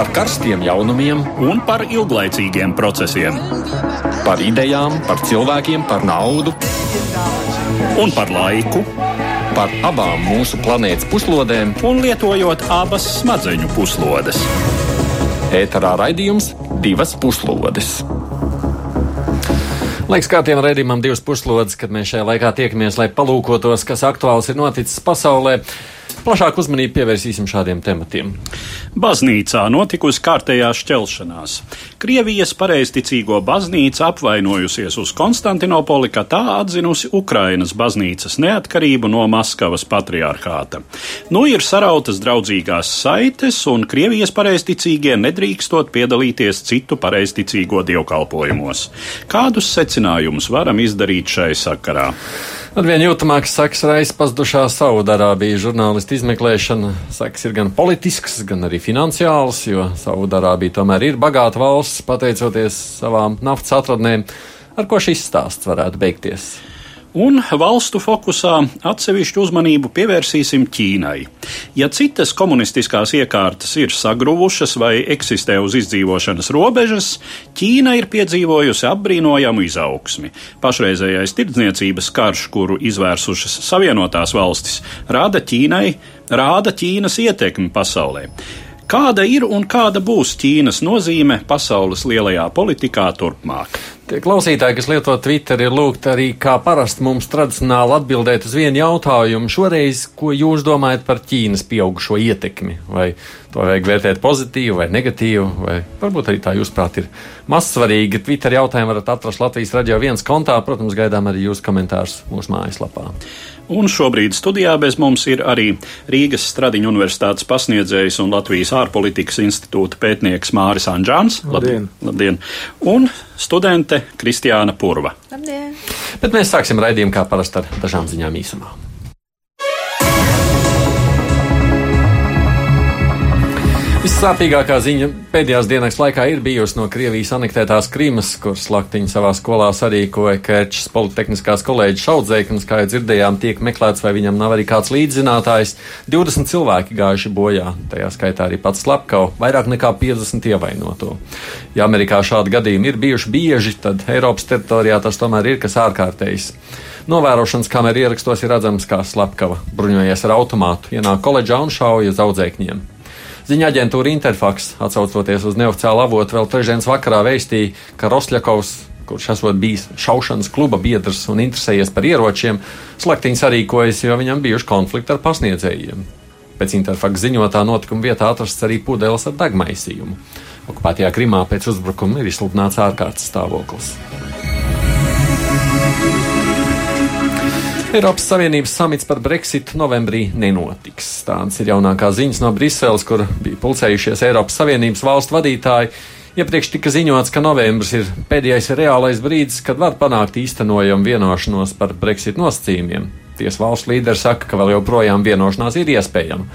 par karstiem jaunumiem un par ilglaicīgiem procesiem. Par idejām, par cilvēkiem, par naudu un par laiku. Par abām mūsu planētas puslodēm, un lietojot abas smadzeņu puslodes. Ēterā raidījums divas puslodes. Laiks kārtiem raidījumam divas puslodes, kad mēs šajā laikā tiekamies, lai palūkotos, kas aktuāls ir noticis pasaulē. Plašāku uzmanību pievērsīsim šādiem tematiem. Baznīcā notikusi kārtējā šķelšanās. Krievijas pareizticīgo baznīca apvainojusies uz Konstantinopoli, ka tā atzinusi Ukrainas baznīcas neatkarību no Maskavas patriarchāta. Nu ir sarautas draudzīgās saites, un Krievijas pareizticīgie nedrīkstot piedalīties citu pareizticīgo dievkalpojumos. Kādus secinājumus varam izdarīt šai sakarā? Arvien jūtamāks saks reizes pazudušā Saudārābija žurnālistu izmeklēšana. Saks ir gan politisks, gan arī finansiāls, jo Saudārābija tomēr ir bagāta valsts, pateicoties savām naftas atradnēm. Ar ko šis stāsts varētu beigties? Un valstu fokusā atsevišķu uzmanību pievērsīsim Ķīnai. Ja citas komunistiskās iekārtas ir sagruvušas vai eksistē uz izdzīvošanas robežas, Ķīna ir piedzīvojusi apbrīnojamu izaugsmi. Pašreizējais tirdzniecības karš, kuru izvērsušas Savienotās valstis, rāda Ķīnai, rāda Ķīnas ietekmi pasaulē. Kāda ir un kāda būs Ķīnas nozīme pasaules lielajā politikā turpmāk? Tie klausītāji, kas lieto Twitter, ir lūgti arī kā parasti mums tradicionāli atbildēt uz vienu jautājumu. Šoreiz, ko jūs domājat par Ķīnas pieaugušo ietekmi? Vai to vajag vērtēt pozitīvi vai negatīvi, vai varbūt arī tā jūsuprāt ir mazsvarīgi. Twitter jautājumu varat atrast Latvijas radio viens kontā, protams, gaidām arī jūsu komentārus mūsu mājaslapā. Un šobrīd studijā bez mums ir arī Rīgas Stradiņu universitātes pasniedzējs un Latvijas ārpolitikas institūta pētnieks Māris Anģāns. Labdien! Labdien! Un studente Kristiāna Purva. Labdien! Bet mēs sāksim raidījumu kā parasti ar dažām ziņām īsumā. Vissāpīgākā ziņa pēdējās dienas laikā ir bijusi no Krievijas anektētās Krīmas, kur slaktiņi savā skolā sarīkoja Kerčs Politehniskās kolēģis šaudzēknis, kā jau dzirdējām, tiek meklēts, vai viņam nav arī kāds līdzzinātājs. 20 cilvēki gājuši bojā, tajā skaitā arī pats Slepkau, vairāk nekā 50 ievainoto. Ja Amerikā šādi gadījumi ir bijuši bieži, tad Eiropas teritorijā tas tomēr ir kas ārkārtējs. Novērošanas kameras ierakstos ir redzams, kā Slepkava bruņojies ar automātu, ienāk koledžā un šauja uz audzēkņiem. Ziņa aģentūra Interfax, atsaucoties uz neoficiālu avotu, vēl trešdienas vakarā vēstīja, ka Rosļakovs, kurš esot bijis šaušanas kluba biedrs un interesējies par ieročiem, slaktiņš sarīkojas, jo viņam bijuši konflikti ar pasniedzējiem. Pēc Interfax ziņotā notikuma vietā atrasts arī pudeles ar degmaisījumu. Okupētajā Krimā pēc uzbrukuma ir izsludināts ārkārtas stāvoklis. Eiropas Savienības samits par Brexitu novembrī nenotiks. Tādas ir jaunākās ziņas no Briseles, kur bija pulcējušies Eiropas Savienības valstu vadītāji. Iepriekš tika ziņots, ka novembris ir pēdējais reālais brīdis, kad var panākt īstenojumu vienošanos par Brexit nosacījumiem. Tiesa valsts līderi saka, ka vēl joprojām vienošanās ir iespējama.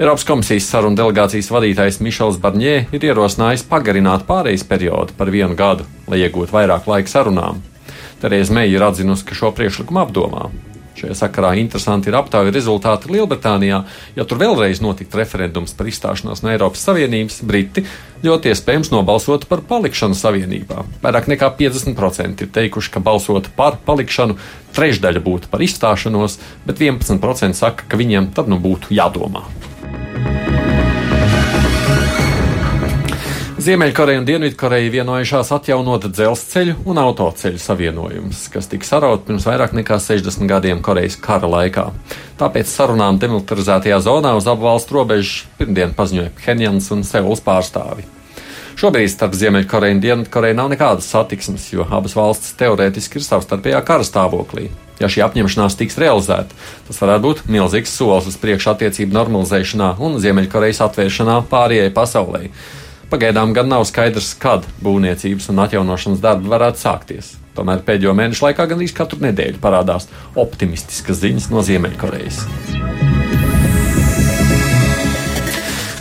Eiropas komisijas sarunu delegācijas vadītājs Mišels Barņē ir ierosinājis pagarināt pārejas periodu par vienu gadu, lai iegūtu vairāk laika sarunām. Terēza Meija ir atzinusi, ka šo priekšlikumu apdomā. Šajā sakarā interesanti ir aptaujas rezultāti Lielbritānijā. Ja tur vēlreiz notiktu referendums par izstāšanos no Eiropas Savienības, Briti ļoti iespējams nobalsotu par palikšanu Savienībā. Vairāk nekā 50% ir teikuši, ka balsotu par palikšanu, trešdaļa būtu par izstāšanos, bet 11% saka, ka viņiem tad nu būtu jādomā. Ziemeļkoreja un Dienvidkoreja vienojušās atjaunot dzelzceļu un autoceļu savienojumus, kas tika sarauti pirms vairāk nekā 60 gadiem Korejas kara laikā. Tāpēc sarunām demilitarizētajā zonā uz abu valstu robežu pirmdien paziņoja Phenjans un Seuls pārstāvi. Šobrīd starp Ziemeļkoreju un Dienvidkoreju nav nekādas satiksmes, jo abas valstis teorētiski ir savstarpējā kara stāvoklī. Ja šī apņemšanās tiks realizēta, tas varētu būt milzīgs solis uz priekšu attiecību normalizēšanā un Ziemeļkorejas atvēršanā pārējai pasaulē. Pagaidām gan nav skaidrs, kad būvniecības un atjaunošanas darbi varētu sākties. Tomēr pēdējo mēnešu laikā gandrīz katru nedēļu parādās optimistiskas ziņas no Ziemeļkorejas.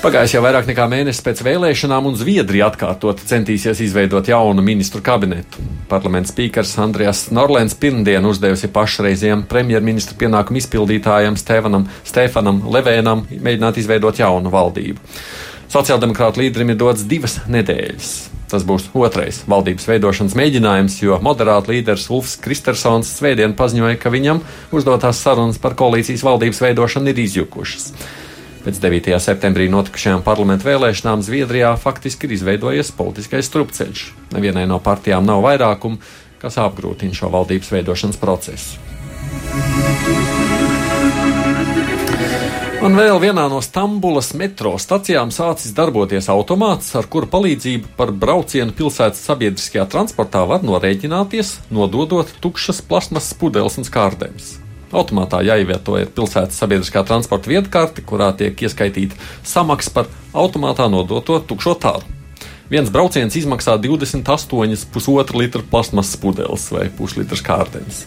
Pagājis jau vairāk nekā mēnesis pēc vēlēšanām, un Zviedrija atkārtot centīsies izveidot jaunu ministru kabinetu. Parlaments spīkers Andrijas Norlēns pirmdien uzdevusi pašreizējiem premjerministru pienākumu izpildītājam Stefanam, Stefanam Levēnam mēģināt izveidot jaunu valdību. Sociāldemokrāta līderim ir dots divas nedēļas. Tas būs otrais valdības veidošanas mēģinājums, jo moderāta līderis Ulfs Kristersons svētdien paziņoja, ka viņam uzdotās sarunas par koalīcijas valdības veidošanu ir izjukušas. Pēc 9. septembrī notikušajām parlamentu vēlēšanām Zviedrijā faktiski ir izveidojies politiskais strupceļš. Nevienai no partijām nav vairākumu, kas apgrūtina šo valdības veidošanas procesu. Un vēl vienā no Stambulas metro stacijām sācis darboties automāts, ar kuru palīdzību par braucienu pilsētas sabiedriskajā transportā var norēķināties, nododot tukšas plasmasas pudeles un skārdējumus. Automātā jāievieto ir pilsētas sabiedriskā transporta viedkarte, kurā tiek ieskaitīta samaksa par automātā nodoto tukšo tālu. Viens brauciens izmaksā 28,5 litru plasmasas pudeles vai puslitras kārteņas.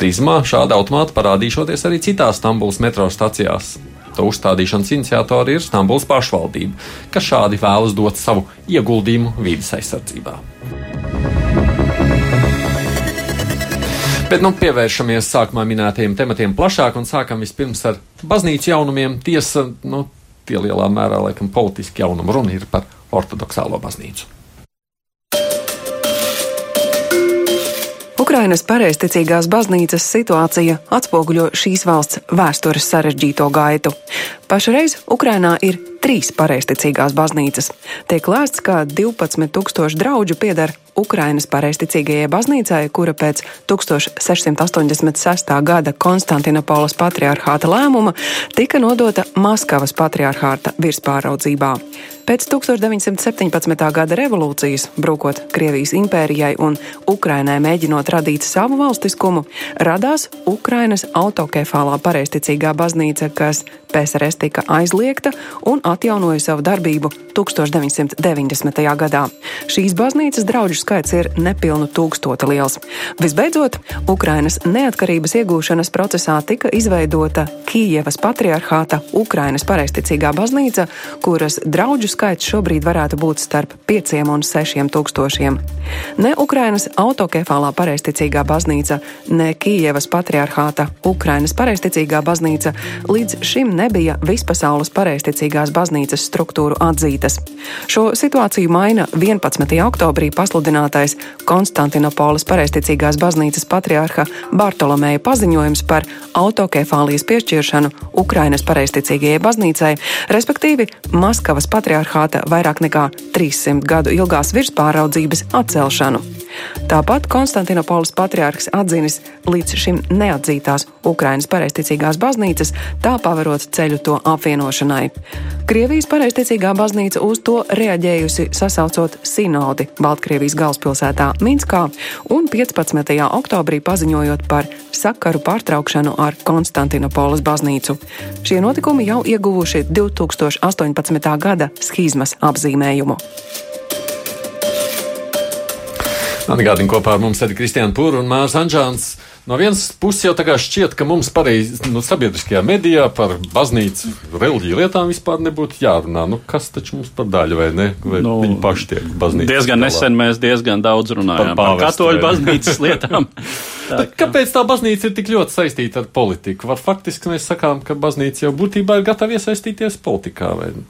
Drīzumā šāda automāta parādīšoties arī citās Stambulas metro stacijās. To uzstādīšanas iniciatori ir Stambulas pašvaldība, kas šādi vēlas dot savu ieguldījumu vīdes aizsardzībā. Bet nu, pievēršamies sākumā minētajiem tematiem plašāk un sākam vispirms ar baznīcu jaunumiem. Tiesa, nu, tie lielā mērā laikam politiski jaunumi runa ir par ortodoksālo baznīcu. Ukrainas pareizticīgās baznīcas situācija atspoguļo šīs valsts vēstures sarežģīto gaitu. Pašreiz Ukrainā ir trīs pareizticīgās baznīcas. Tiek lēsts, ka 12,000 draugu pieder Ukrainas pareizticīgajai baznīcai, kura pēc 1686. gada Konstantinopolis patriarchāta lēmuma tika nodota Maskavas patriarchāta virspāraudzībā. Pēc 1917. gada revolūcijas, brūkot Krievijas impērijai un Ukrainai mēģinot radīt savu valstiskumu, radās Ukrainas autokefālā pareizticīgā baznīca, kas PSRS tika aizliegta un atjaunoja savu darbību 1990. gadā. Šīs baznīcas draugu skaits ir nepilnu tūkstota liels. Visbeidzot, Ukrainas neatkarības iegūšanas procesā tika izveidota Kijevas patriarchāta Ukrainas pareizticīgā baznīca, kuras draugu skaits šobrīd varētu būt starp 5 un 6 tūkstošiem. Ne Ukrainas autokefālā pareizticīgā baznīca, ne Kijevas patriarchāta Ukrainas pareizticīgā baznīca līdz šim nebija vispasaules pareizticīgās baznīcas struktūru atzītas. Šo situāciju maina 11. oktobrī pasludinātais Konstantinopolis pareizticīgās baznīcas patriārha Bartolomēja paziņojums par autokefālijas piešķiršanu Ukrainas pareizticīgajai baznīcai, respektīvi Maskavas patriārhāta vairāk nekā 300 gadu ilgās virspāraudzības atcelšanu. Tāpat Konstantinopolis patriārhs atzinis līdz šim neatzītās Ukrainas pareizticīgās baznīcas, tā paverot ceļu to apvienošanai. Krievijas pareizticīgā baznīca uz to reaģējusi sasaucot sinodi Baltkrievijas galvaspilsētā Minskā un 15. oktobrī paziņojot par sakaru pārtraukšanu ar Konstantinopolis baznīcu. Šie notikumi jau ieguvuši 2018. gada schizmas apzīmējumu. Atgādini kopā ar mums ir Kristiāna Pūra un Mārs Anžāns. No vienas puses jau tā kā šķiet, ka mums pareizi nu, sabiedriskajā medijā par baznīcu reliģiju lietām vispār nebūtu jārunā. Nu, kas taču mums par daļu vai ne? Vai nu, viņi paši tiek baznīcas. Diezgan galā. nesen mēs diezgan daudz runājām par, par katoļu baznīcas lietām. tā, ka... Kāpēc tā baznīca ir tik ļoti saistīta ar politiku? Var faktiski mēs sakām, ka baznīca jau būtībā ir gatava iesaistīties politikā vai ne?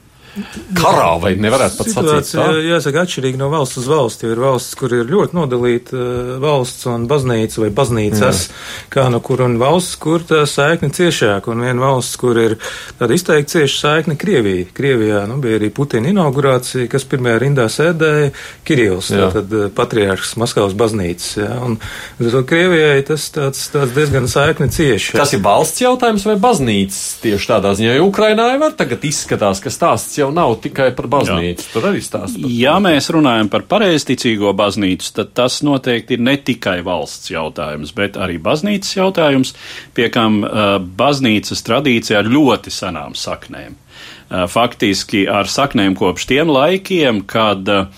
Karā, vai nevarētu pat sacīt tā? Jāsaka, atšķirīgi no valsts uz valsti, jo ir valsts, kur ir ļoti nodalīta uh, valsts un baznīca vai baznīcas, Jā. kā no kur un valsts, kur tā saikne ciešāk, un viena valsts, kur ir tāda izteikti cieša saikne Krievija. Krievijā, nu, bija arī Putina inaugurācija, kas pirmajā rindā sēdēja Kirills, tad uh, patriārhs Maskavas baznīcas, jā, un to Krievijai tas tāds, tāds diezgan saikne cieši. Tas ir valsts jautājums vai baznīcas tieši tādā ziņā, jo Ukrainā jau var tagad izskatās, ka stāsts jau jau nav tikai par baznīcu. Jā. Tur arī stāsta. Ja mēs runājam par pareizticīgo baznīcu, tad tas noteikti ir ne tikai valsts jautājums, bet arī baznīcas jautājums, pie kam uh, baznīcas tradīcija ar ļoti senām saknēm. Uh, faktiski ar saknēm kopš tiem laikiem, kad uh,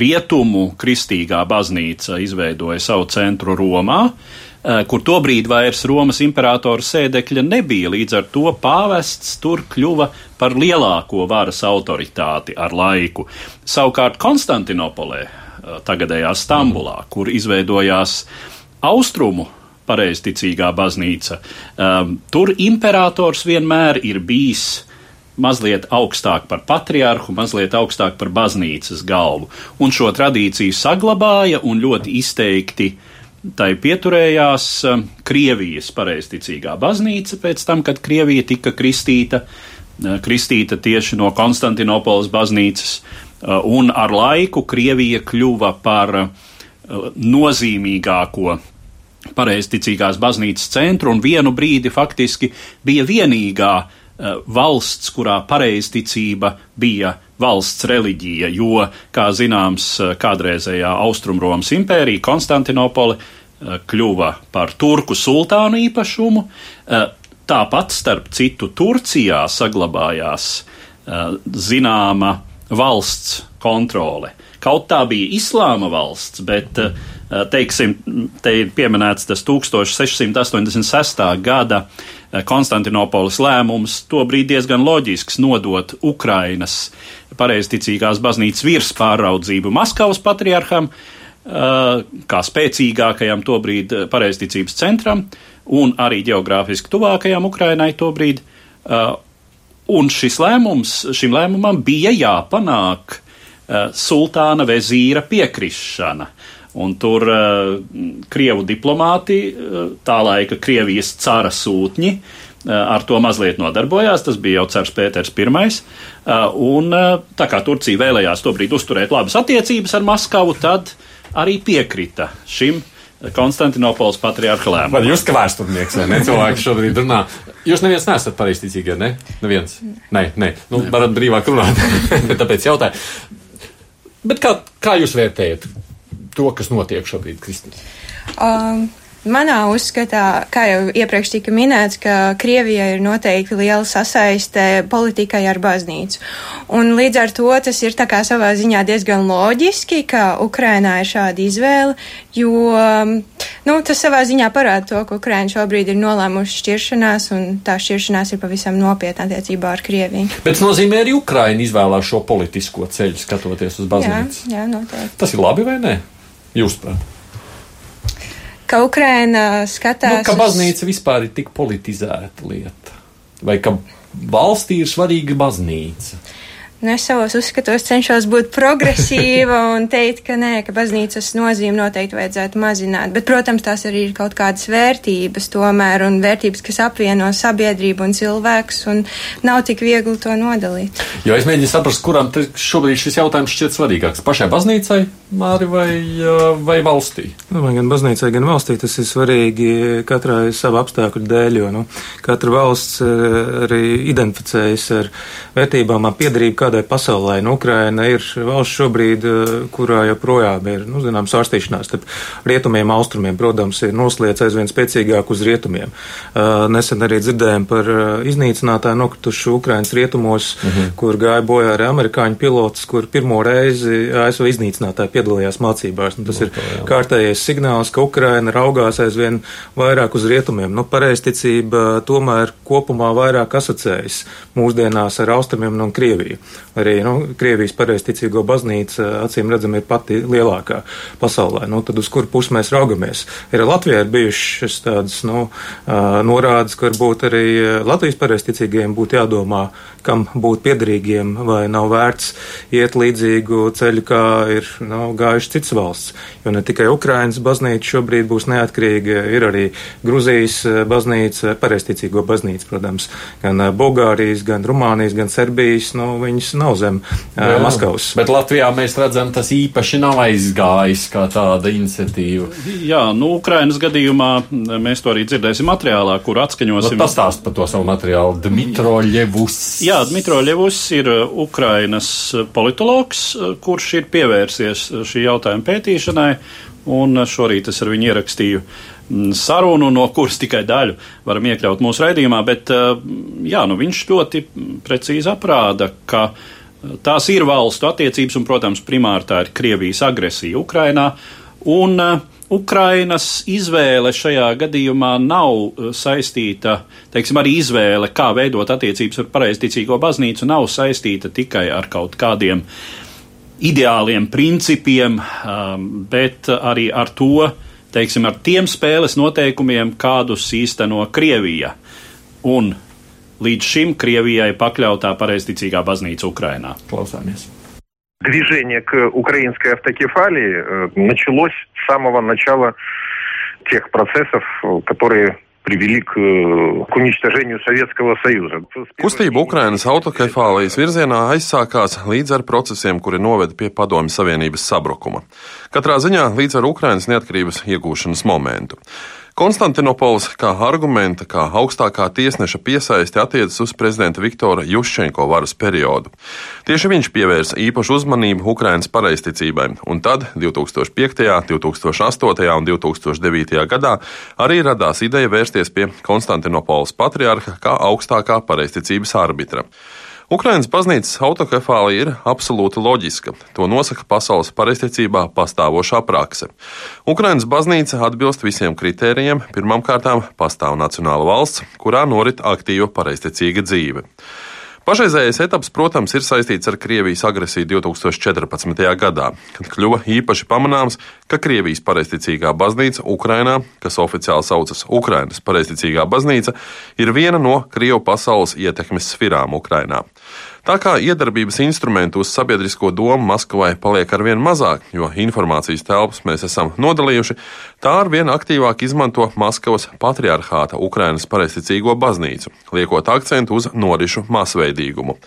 rietumu kristīgā baznīca izveidoja savu centru Romā, uh, kur tobrīd vairs Romas imperatora sēdekļa nebija, līdz ar to pāvests tur kļuva par lielāko varas autoritāti ar laiku. Savukārt Konstantinopolē, tagadējā Stambulā, kur izveidojās austrumu pareizticīgā baznīca, um, tur imperators vienmēr ir bijis mazliet augstāk par patriarhu, mazliet augstāk par baznīcas galvu. Un šo tradīciju saglabāja un ļoti izteikti tai pieturējās Krievijas pareizticīgā baznīca pēc tam, kad Krievija tika kristīta, uh, kristīta tieši no Konstantinopolis baznīcas, uh, un ar laiku Krievija kļuva par nozīmīgāko pareizticīgās baznīcas centru, un vienu brīdi faktiski bija vienīgā valsts, kurā pareizticība bija valsts reliģija, jo, kā zināms, kādreizējā Austrumromas impērija Konstantinopoli kļuva par turku sultānu īpašumu. Tāpat, starp citu, Turcijā saglabājās zināma valsts kontrole. Kaut tā bija islāma valsts, bet uh, teiksim, te ir pieminēts tas 1686. gada eh, Konstantinopolis lēmums, tobrīd diezgan loģisks nodot Ukrainas pareizticīgās baznīcas virspārraudzību Maskavas patriarham, kā spēcīgākajam tobrīd pareizticības centram un arī geogrāfiski tuvākajam Ukrainai tobrīd. Un šis lēmums, šim lēmumam bija jāpanāk sultāna vezīra piekrišana. Un tur uh, krievu diplomāti, uh, tā laika Krievijas cara sūtņi, uh, ar to mazliet nodarbojās. Tas bija jau cars Pēters I. Uh, un uh, tā kā Turcija vēlējās tobrīd uzturēt labas attiecības ar Maskavu, tad arī piekrita šim. Konstantinopolis patriarcha lēmumu. Vai jūs kā vēsturnieks, vai ne? Cilvēki šobrīd runā. Jūs neviens nesat pareizticīgie, ne? Neviens. Nē, nē. Nu, varat brīvāk runāt. Tāpēc jautāju. Bet kā, kā jūs vērtējat? to, kas notiek šobrīd, Kristīna? Um. Manā uzskatā, kā jau iepriekš tika minēts, ka Krievijai ir noteikti liela sasaiste politikai ar baznīcu. Un līdz ar to tas ir tā kā savā ziņā diezgan loģiski, ka Ukrainā ir šāda izvēle, jo, nu, tas savā ziņā parāda to, ka Ukraina šobrīd ir nolēmuši šķiršanās, un tā šķiršanās ir pavisam nopietna attiecībā ar Krieviju. Bet tas nozīmē arī Ukraina izvēlās šo politisko ceļu, skatoties uz baznīcu. Jā, jā, noteikti. Tas ir labi vai ne? Jūsuprāt? Ka Ukraina skatās. Nu, ka baznīca uz... vispār ir tik politizēta lieta. Vai ka valstī ir svarīga baznīca? Nu, es savos uzskatos cenšos būt progresīva un teikt, ka nē, ka baznīcas nozīme noteikti vajadzētu mazināt. Bet, protams, tās arī ir kaut kādas vērtības tomēr un vērtības, kas apvieno sabiedrību un cilvēkus un nav tik viegli to nodalīt. Jo es mēģinu saprast, kuram šobrīd šis jautājums šķiet svarīgāks. Pašai baznīcai, Māri, vai, vai valstī? Nu, gan baznīcai, gan valstī tas ir svarīgi katrai savu apstākļu dēļ, jo nu, katra valsts arī identificējas ar vērtībām, piedarību kādai pasaulē. Nu, Ukraina ir valsts šobrīd, eh, kurā joprojām ir, nu, zinām, sārstīšanās starp rietumiem, austrumiem. Protams, ir noslēdz aizvien spēcīgāk uz rietumiem. Uh, nesen arī dzirdējām par uh, iznīcinātāju nokritušu Ukrainas rietumos, uh mhm. -huh. kur gāja bojā arī amerikāņu pilots, kur pirmo reizi ASV iznīcinātāji piedalījās mācībās. Nu, tas no, ir kārtējais signāls, ka Ukraina raugās aizvien vairāk uz rietumiem. Nu, pareizticība tomēr kopumā vairāk asociējas mūsdienās ar austrumiem un Krieviju. Arī nu, Krievijas pareizticīgo baznīca acīm redzam ir pati lielākā pasaulē. Nu, tad uz kuru pusi mēs raugamies? Ir Latvijā ir bijušas tādas nu, norādes, ka varbūt arī Latvijas pareizticīgajiem būtu jādomā, kam būt piederīgiem vai nav vērts iet līdzīgu ceļu, kā ir nu, gājuši citas valsts. Jo ne tikai Ukrainas baznīca šobrīd būs neatkarīga, ir arī Gruzijas baznīca, pareizticīgo baznīca, protams, gan Bulgārijas, gan Rumānijas, gan Serbijas. Nu, viņas nav zem uh, Maskavas. Bet Latvijā mēs redzam, tas īpaši nav aizgājis kā tāda iniciatīva. Jā, nu, Ukrainas gadījumā mēs to arī dzirdēsim materiālā, kur atskaņosim. Nu, Pastāst par to savu materiālu. Dmitro Ļevus. Jā, Dmitro Ļevus ir Ukrainas politologs, kurš ir pievērsies šī jautājuma pētīšanai, un šorīt es ar viņu ierakstīju sarunu, no kuras tikai daļu varam iekļaut mūsu raidījumā, bet jā, nu viņš ļoti precīzi aprāda, ka tās ir valstu attiecības, un, protams, primāri tā ir Krievijas agresija Ukrainā, un Ukrainas izvēle šajā gadījumā nav saistīta, teiksim, arī izvēle, kā veidot attiecības ar pareizticīgo baznīcu, nav saistīta tikai ar kaut kādiem ideāliem principiem, bet arī ar to, teiksim, ar tiem spēles noteikumiem, kādus īsteno Krievija. Un līdz šim Krievijai pakļautā pareizticīgā baznīca Ukrainā. Klausāmies! Движение к украинской автокефалии э, началось с самого начала тех процессов, которые привели к, к уничтожению Советского Союза. Kustība Ukrainas autokefālijas virzienā aizsākās līdz ar procesiem, kuri noveda pie Padomju Savienības sabrukuma. Katrā ziņā līdz ar Ukrainas neatkarības iegūšanas momentu. Konstantinopols kā argumenta, kā augstākā tiesneša piesaisti attiecas uz prezidenta Viktora Juščenko varas periodu. Tieši viņš pievērsa īpašu uzmanību Ukrainas pareizticībai, un tad 2005., 2008. un 2009. gadā arī radās ideja vērsties pie Konstantinopols patriarha kā augstākā pareizticības arbitra. Ukrainas baznīcas autokefālija ir absolūti loģiska. To nosaka pasaules pareizticībā pastāvošā prakse. Ukrainas baznīca atbilst visiem kritērijiem. Pirmkārt, pastāv nacionāla valsts, kurā norit aktīva pareizticīga dzīve. Pašreizējais etaps, protams, ir saistīts ar Krievijas agresiju 2014. gadā, kad kļuva īpaši pamanāms, ka Krievijas pareizticīgā baznīca Ukrainā, kas oficiāli saucas Ukrainas pareizticīgā baznīca, ir viena no Krievu pasaules ietekmes sfirām Ukrainā. Tā kā iedarbības instrumentu uz sabiedrisko domu Maskavai paliek arvien mazāk, jo informācijas telpas mēs esam nodalījuši, tā arvien aktīvāk izmanto Maskavas patriarchāta Ukrainas pareizticīgo baznīcu, liekot akcentu uz norišu masveidīgumu.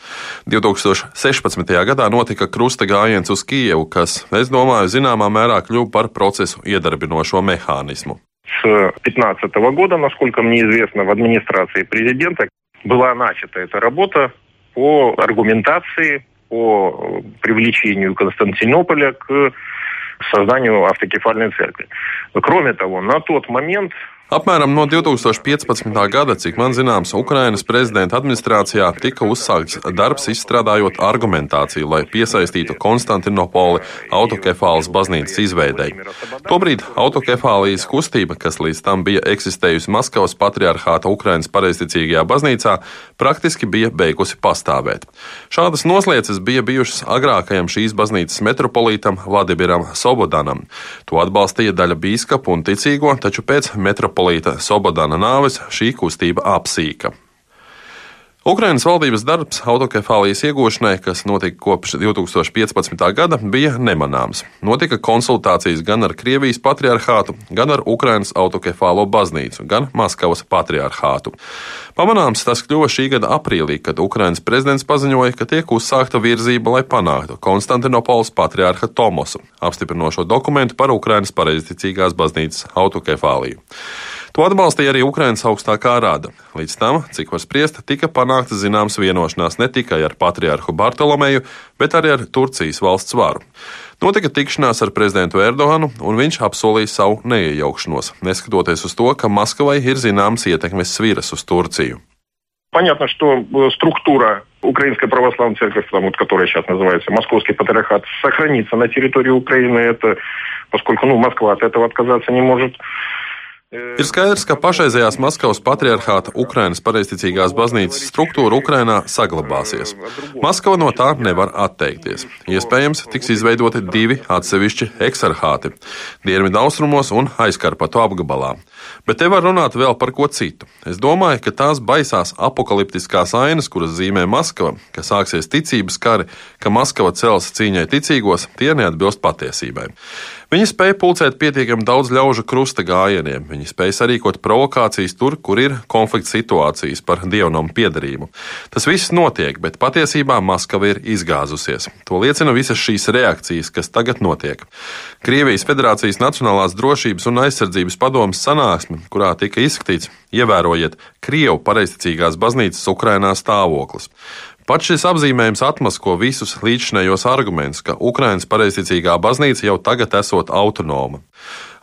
2016. gadā notika krusta gājiens uz Kijevu, kas, es domāju, zināmā mērā kļuva par procesu iedarbinošo mehānismu. С 2015 года, насколько мне известно, в администрации президента была начата эта работа по аргументации, по привлечению Константинополя к созданию автокефальной церкви. Кроме того, на тот момент Apmēram no 2015. gada, cik man zināms, Ukrainas prezidenta administrācijā tika uzsākts darbs izstrādājot argumentāciju, lai piesaistītu Konstantinopoli autokefālas baznīcas izveidei. Tobrīd autokefālijas kustība, kas līdz tam bija eksistējusi Maskavas patriarchāta Ukrainas pareizticīgajā baznīcā, praktiski bija beigusi pastāvēt. Šādas noslēdzes bija bijušas agrākajam šīs baznīcas metropolītam Vladimiram Sobodanam. To atbalstīja daļa bīskapu un ticīgo, taču pēc metropolīta metropolita Sobodana nāves šī kustība apsīka. Ukrainas valdības darbs autokefālijas iegūšanai, kas notika kopš 2015. gada, bija nemanāms. Notika konsultācijas gan ar Krievijas patriarchātu, gan ar Ukrainas autokefālo baznīcu, gan Maskavas patriarchātu. Pamanāms tas kļuva šī gada aprīlī, kad Ukrainas prezidents paziņoja, ka tiek uzsākta virzība, lai panāktu Konstantinopols patriarha Tomosu, apstiprinošo dokumentu par Ukrainas pareizticīgās baznīcas autokefāliju. To atbalstīja arī Ukrainas augstākā rada. Līdz tam, cik var spriest, tika panākta zināms vienošanās ne tikai ar patriarhu Bartolomeju, bet arī ar Turcijas valsts varu. Notika tikšanās ar prezidentu Erdoganu, un viņš apsolīja savu neiejaukšanos, neskatoties uz to, ka Maskavai ir zināms ietekmes sviras uz Turciju. Понятно, что структура Украинской православной церкви, там, вот, которая сейчас называется Московский патриархат, сохранится на территории Украины. Это, поскольку ну, Москва от этого отказаться не может. Ir skaidrs, ka pašreizējās Maskavas patriarchāta Ukrainas pareizticīgās baznīcas struktūra Ukrainā saglabāsies. Maskava no tā nevar atteikties. Iespējams, tiks izveidoti divi atsevišķi eksarhāti - Dienvidu austrumos un aizkarpatu apgabalā. Bet te var runāt vēl par ko citu. Es domāju, ka tās baisās apakaliptiskās ainas, kuras zīmē Maskava, ka sāksies ticības kari, ka Maskava cels cīņai ticīgos, tie neatbilst patiesībai. Viņi spēja pulcēt pietiekami daudz ļaužu krusta gājieniem, viņi spēja sarīkot provokācijas tur, kur ir konflikts situācijas par dievnamu piedarību. Tas viss notiek, bet patiesībā Maskava ir izgāzusies. To liecina visas šīs reakcijas, kas tagad notiek. Krievijas Federācijas Nacionālās drošības un aizsardzības padomas sanāksme, kurā tika izskatīts, ievērojiet, Krievu pareizticīgās baznīcas Ukrainā stāvoklis. Pats šis apzīmējums atmasko visus līdzšinējos argumentus, ka Ukrainas pareizticīgā baznīca jau tagad esot autonoma.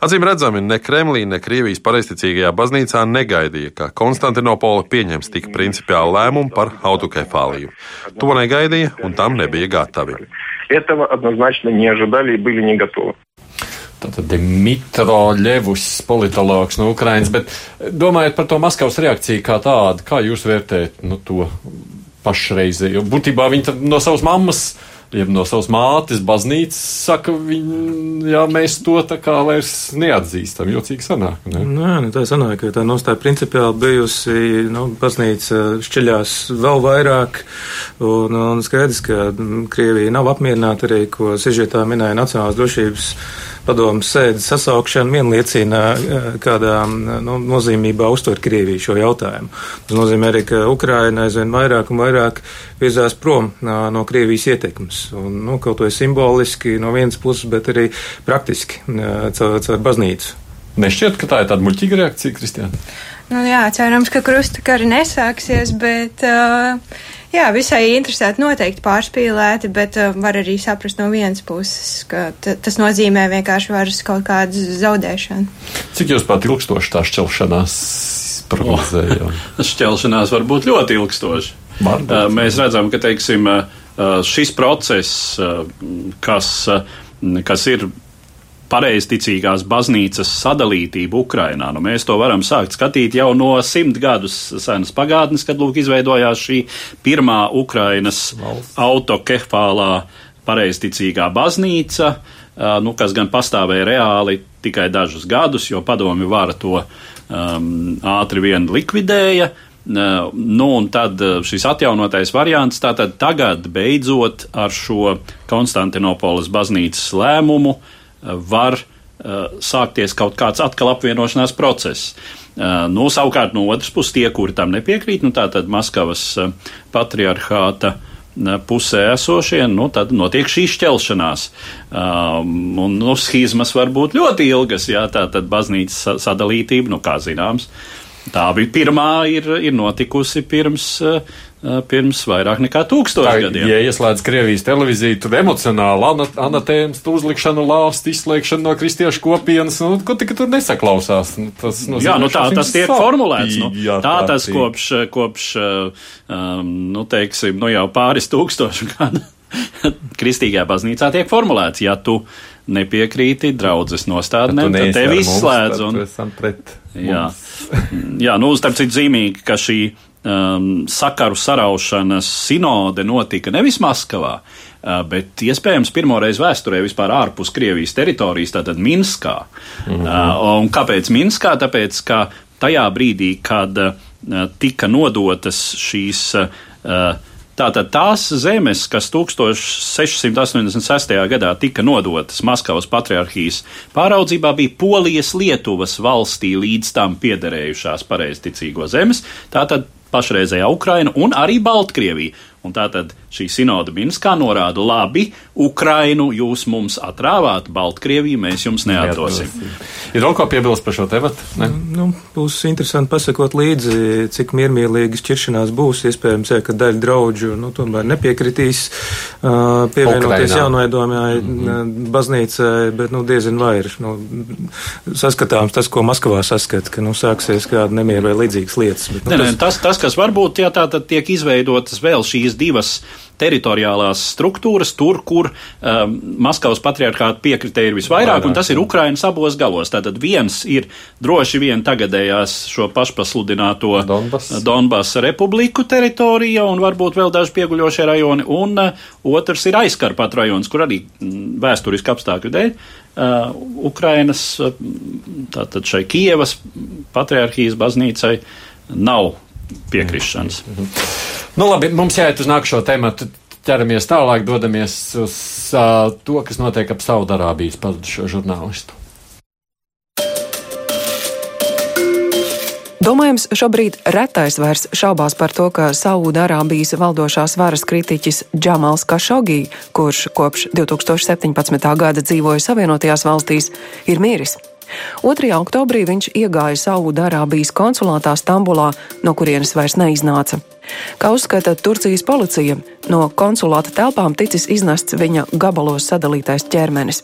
Acīm redzami, ne Kremlī, ne Krievijas pareizticīgajā baznīcā negaidīja, ka Konstantinopola pieņems tik principiālu lēmumu par autokefāliju. To negaidīja un tam nebija gatavi. Этого однозначно не ожидали и были не готовы. Tātad Dmitro Ļevus, politologs no Ukrainas, bet domājot par to Maskavas reakciju kā tādu, kā jūs vērtējat nu, to pašreizējo? Būtībā viņi no savas mammas jeb no savas mātes baznīcas, saka, viņi, jā, mēs to tā kā vairs neatzīstam. Jocīgi sanāk. Ne? Nē, nu tā sanāk, ka tā nostāja principiāli bijusi, nu, baznīca šķeļās vēl vairāk, un, un skaidrs, ka Krievija nav apmierināta arī, ko sižetā minēja Nacionālās drošības padomu sēdes sasaukšana vien liecina, eh, kādā nu, nozīmībā uztver Krieviju šo jautājumu. Tas nozīmē arī, ka Ukraina aizvien vairāk un vairāk virzās prom no Krievijas ietekmes. Un, nu, kaut to ir simboliski no vienas puses, bet arī praktiski caur, caur baznīcu. Nešķiet, ka tā ir tāda muļķīga reakcija, Kristiāna? Nu, jā, cerams, ka krusta kari nesāksies, bet. Uh, Jā, visai interesanti, noteikti pārspīlēti, bet uh, var arī saprast no vienas puses, ka tas nozīmē vienkārši varas kaut kādu zaudēšanu. Cik jūs pat ilgstoši tā šķelšanās prognozējāt? Oh, šķelšanās var būt ļoti ilgstoši. Varbūt. Uh, mēs redzam, ka teiksim, uh, šis process, uh, kas, kas ir pareizticīgās baznīcas sadalītību Ukrainā. Nu, mēs to varam sākt skatīt jau no simt gadus senas pagātnes, kad lūk izveidojās šī pirmā Ukrainas autokefālā pareizticīgā baznīca, nu, kas gan pastāvēja reāli tikai dažus gadus, jo padomi vara to um, ātri vien likvidēja. Nu, un tad šis atjaunotais variants, tātad tagad beidzot ar šo Konstantinopolis baznīcas lēmumu uh, var uh, sākties kaut kāds atkal apvienošanās process. Uh, nu, savukārt no otras puses tie, kuri tam nepiekrīt, nu, tātad Maskavas uh, patriarchāta pusē esošie, nu, tad notiek šī šķelšanās. Um, un nu, schizmas var būt ļoti ilgas, jā, tā tad baznīcas sadalītība, nu, kā zināms, tā bija pirmā, ir, ir notikusi pirms uh, pirms vairāk nekā tūkstoši gadiem. Ja ieslēdz Krievijas televīziju, tad emocionāli anatēmas, uzlikšanu lāst, izslēgšanu no kristiešu kopienas, nu, ko tik tur nesaklausās. Nu, tas, nozīmē, Jā, nu tā tas tiek formulēts. Nu, jā, tā tas kopš, kopš um, nu, teiksim, nu jau pāris tūkstošu gadu. Kristīgajā baznīcā tiek formulēts, ja tu nepiekrīti draudzes nostādnēm, tad tevi izslēdz. Un, pret jā, jā, nu, starp citu zīmīgi, ka šī um, sakaru saraušanas sinode notika nevis Maskavā, uh, bet iespējams pirmoreiz vēsturē vispār ārpus Krievijas teritorijas, tātad Minskā. Mm -hmm. uh, un kāpēc Minskā? Tāpēc, ka tajā brīdī, kad uh, tika nodotas šīs uh, Tātad tās zemes, kas 1686. gadā tika nodotas Maskavas patriarchijas pāraudzībā, bija Polijas Lietuvas valstī līdz tam piederējušās pareizticīgo zemes. Tātad pašreizējā Ukraina un arī Baltkrievija. Un tātad šī sinoda Minskā norāda, labi, Ukrainu jūs mums atrāvāt, Baltkrieviju mēs jums neatdosim. Ir vēl ko piebilst par šo tematu? Ne? Nu, būs interesanti pasakot līdzi, cik miermīlīgas šķiršanās būs. Iespējams, jā, ka daļa draudžu nu, tomēr nepiekritīs uh, pievienoties jaunveidojumai mm -hmm. baznīcai, bet nu, diezin vai ir nu, saskatāms tas, ko Maskavā saskata, ka nu, sāksies kāda nemiera vai līdzīgas lietas. Bet, nu, ne, tas... Ne, tas, tas, kas varbūt, ja tā tad tiek izveidotas vēl šīs šīs divas teritoriālās struktūras, tur, kur um, Maskavas patriarchāta piekritēji ir visvairāk, un tas ir Ukrainas abos galos. Tātad viens ir droši vien tagadējās šo pašpasludināto Donbas. Donbasa republiku teritorija, un varbūt vēl daži pieguļošie rajoni, un uh, otrs ir aizkarpat rajons, kur arī mm, vēsturiski apstākļu dēļ. Uh, Ukrainas, uh, tātad šai Kievas patriarchijas baznīcai nav piekrišanas. Mm -hmm. Nu, labi, mums jāiet uz nākamo tēmu. Ķeramies tālāk, dodamies uz uh, to, kas notiek ap Saudārābijas pazudušo žurnālistu. Domājams, šobrīd retais vairs šaubās par to, ka Saudārābijas valdošās varas kritiķis Džamals Kašogī, kurš kopš 2017. gada dzīvoja Savienotajās valstīs, ir miris. 2. oktobrī viņš iegāja Saudārābijas konsulātā Stambulā, no kurienes vairs neiznāca. Kā uzskata Turcijas policija, no konsulāta telpām ticis iznests viņa gabalos sadalītais ķermenis.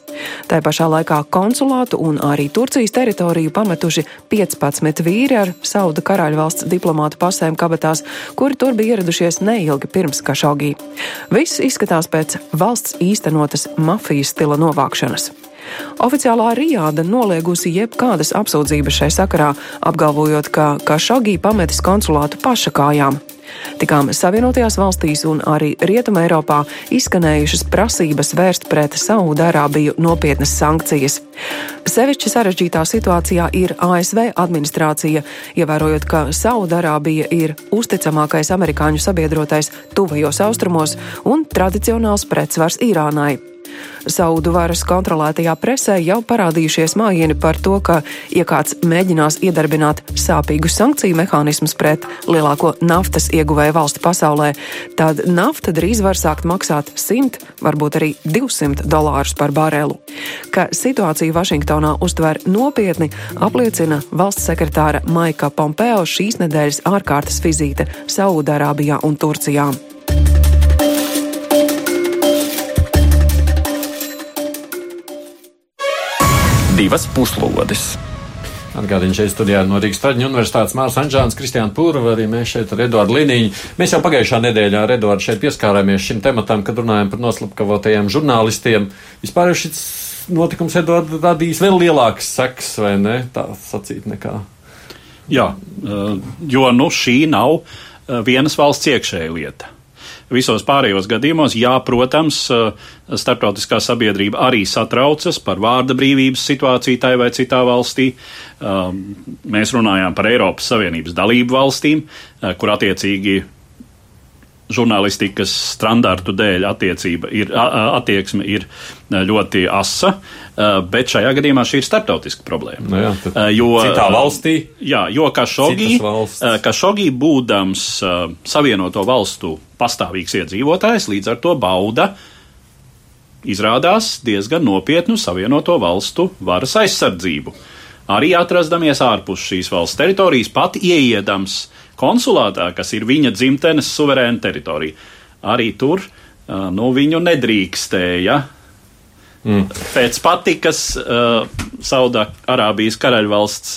Tā pašā laikā konsulātu un arī Turcijas teritoriju pametuši 15 vīri ar Sauda karaļvalsts diplomātu pasēm kabatās, kuri tur bija ieradušies neilgi pirms Kašogī. Viss izskatās pēc valsts īstenotas mafijas stila novākšanas. Oficiālā Rijāda noliegusi jebkādas apsūdzības šai sakarā, apgalvojot, ka Kašogī pametis konsulātu paša kājām. Tikām Savienotajās valstīs un arī Rietuma Eiropā izskanējušas prasības vērst pret Saudārābiju nopietnas sankcijas. Sevišķi sarežģītā situācijā ir ASV administrācija, ievērojot, ka Saudārābija ir uzticamākais amerikāņu sabiedrotais tuvajos austrumos un tradicionāls pretsvars Irānai. Saudu varas kontrolētajā presē jau parādījušies mājiņi par to, ka, ja kāds mēģinās iedarbināt sāpīgus sankciju mehānismus pret lielāko naftas ieguvēju valsti pasaulē, tad nafta drīz var sākt maksāt 100, varbūt arī 200 dolārus par barelu. Ka situāciju Vašingtonā uztver nopietni, apliecina valsts sekretāra Maika Pompeo šīs nedēļas ārkārtas vizīte Saudārābijā un Turcijā. Divas puslodes. Atgādījums šeit studijā no Rīgas Traģiņu universitātes Mārs Anģāns, Kristiāna Pūrava, arī mēs šeit ar Eduardu Liniņu. Mēs jau pagājušā nedēļā ar Eduardu šeit pieskārāmies šim tematam, kad runājam par noslapkavotajiem žurnālistiem. Vispār jau šis notikums Eduardu radīs vēl lielāks seks, vai ne? Tā sacīt nekā. Jā, eh, jo nu šī nav eh, vienas valsts iekšēja lieta. Visos pārējos gadījumos, jā, protams, eh, starptautiskā sabiedrība arī satraucas par vārda brīvības situāciju tai vai citā valstī. Um, mēs runājām par Eiropas Savienības dalību valstīm, eh, kur attiecīgi žurnālistikas standartu dēļ attiecība ir, attieksme ir ļoti asa, bet šajā gadījumā šī ir starptautiska problēma. Nu jā, jo, citā valstī? Jā, jo Kašogi, Kašogi būdams Savienoto valstu pastāvīgs iedzīvotājs, līdz ar to bauda izrādās diezgan nopietnu Savienoto valstu varas aizsardzību. Arī atrastamies ārpus šīs valsts teritorijas, pat ieiedams konsulātā, kas ir viņa dzimtenes suverēna teritorija. Arī tur nu, viņu nedrīkstēja Mm. Pēc patikas uh, Saudārābijas karaļvalsts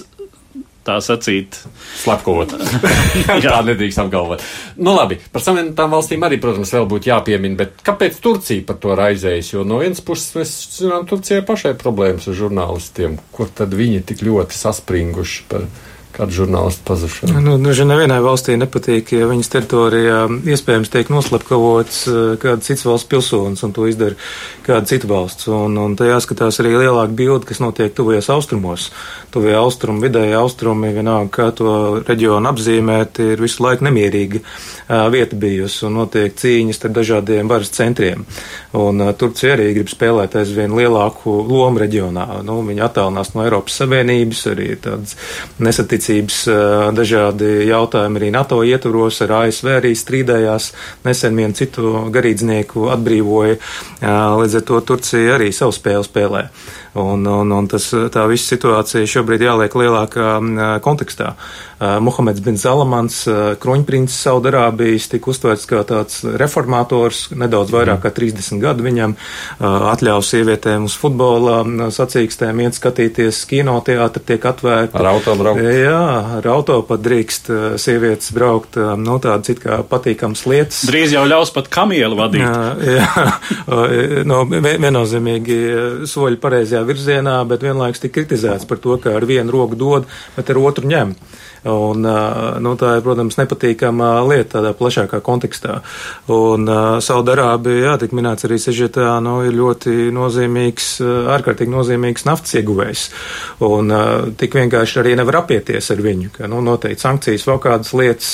tā sacīt. Slepkavot. tā nedrīkst apgalvot. Nu, labi, par savienotām valstīm arī, protams, vēl būtu jāpiemina, bet kāpēc Turcija par to raizējas? Jo no vienas puses mēs zinām, Turcijai pašai problēmas ar žurnālistiem, kur tad viņi tik ļoti saspringuši par kādu žurnālistu pazušanu. Nu, nu, nevienai valstī nepatīk, ja viņas teritorijā iespējams tiek noslapkavots eh, kāda cits valsts pilsonis, un to izdara kāda cita valsts. Un, un te jāskatās arī lielāka bilde, kas notiek tuvajos austrumos. Tuvie austrumi, vidēji austrumi, vienalga, kā to reģionu apzīmēt, ir visu laiku nemierīga uh, vieta bijusi, un notiek cīņas ar dažādiem varas centriem. Un uh, Turcija arī grib spēlēt aizvien lielāku lomu reģionā. Nu, viņi attālinās no Eiropas Savienības, arī tādas nesaticības aizsardzības dažādi jautājumi arī NATO ietvaros, ar ASV arī strīdējās, nesen vienu citu garīdznieku atbrīvoja, līdz ar to Turcija arī savu spēli spēlē. Un, un, un tas, tā visa situācija šobrīd jāliek lielākā kontekstā. Muhameds bin Zalamans, kroņprincis Saudarābijas, tika uztverts kā tāds reformators, nedaudz vairāk kā 30 gadu viņam, atļaus sievietēm uz futbola sacīkstēm iet skatīties, kinoteātri tiek atvērti. Ar auto braukt? Jā, ar auto pat drīkst sievietes braukt, nu tādas it kā patīkams lietas. Drīz jau ļaus pat kamielu vadīt. Jā, jā no, viennozīmīgi soļi pareizajā virzienā, bet vienlaikus tika kritizēts par to, ka ar vienu roku dod, bet ar otru ņem. Un, nu, tā ir, protams, nepatīkama lieta tādā plašākā kontekstā. Un Saudarābija, jā, tik minēts arī sežetā, nu, ir ļoti nozīmīgs, ārkārtīgi nozīmīgs naftas ieguvējs. Un tik vienkārši arī nevar apieties ar viņu, ka, nu, noteikti sankcijas vēl kādas lietas,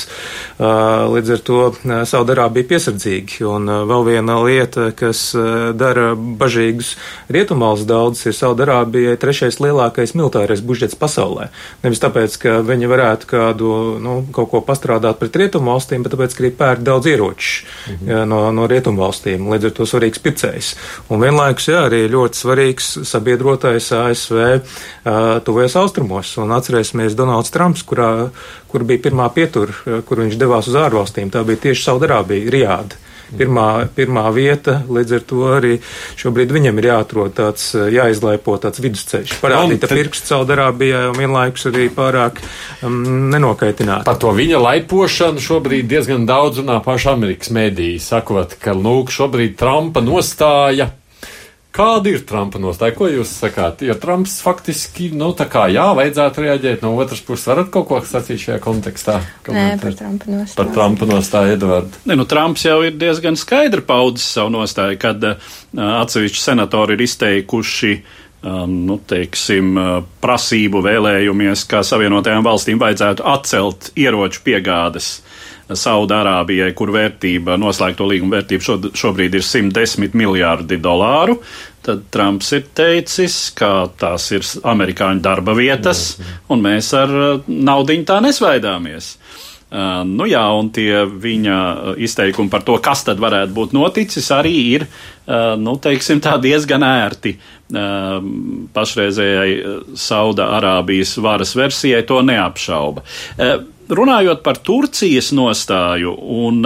līdz ar to Saudarābija piesardzīgi. Un vēl viena lieta, kas dara bažīgus rietumvalsts daudz, ir Saudarābijai trešais lielākais militārais budžets pasaulē. Nevis tāpēc, ka viņi varētu varētu kādu, nu, kaut ko pastrādāt pret rietumu valstīm, bet tāpēc, ka arī pērk daudz ieroču mhm. jā, no, no rietumu valstīm, līdz ar to svarīgs pircējs. Un vienlaikus, jā, arī ļoti svarīgs sabiedrotais ASV uh, tuvies austrumos. Un atcerēsimies Donalds Trumps, kurā, kur bija pirmā pietura, kur viņš devās uz ārvalstīm. Tā bija tieši Saudarābija, Riāda pirmā, pirmā vieta. Līdz ar to arī šobrīd viņam ir jāatrod tāds, jāizlaipo tāds vidusceļš. Parādīt pirksts Saudarābijā un vienlaikus arī pārāk um, nenokaitināt. Par to viņa laipošanu šobrīd diezgan daudz runā paši Amerikas mēdīji, sakot, ka, lūk, šobrīd Trumpa nostāja Kāda ir Trumpa nostāja? Ko jūs sakāt? Jo Trumps faktiski, nu, tā kā jā, vajadzētu reaģēt, no otras puses varat kaut ko sacīt šajā kontekstā? Nē, par Trumpa nostāju. Par Trumpa nostāju, Edvard. Ne, nu, Trumps jau ir diezgan skaidri paudzis savu nostāju, kad uh, atsevišķi senatori ir izteikuši uh, nu, teiksim, uh, prasību vēlējumies, ka Savienotajām valstīm vajadzētu atcelt ieroču piegādes Saudārābijai, kur vērtība, noslēgto līguma vērtība šo, šobrīd ir 110 miljārdi dolāru. Tad Trumps ir teicis, ka tās ir amerikāņu darba vietas, un mēs ar naudu tā nesvaidāmies. Nu jā, un tie viņa izteikumi par to, kas tad varētu būt noticis, arī ir, nu, teiksim, diezgan ērti pašreizējai Sauda Arābijas varas versijai to neapšauba. Runājot par Turcijas nostāju un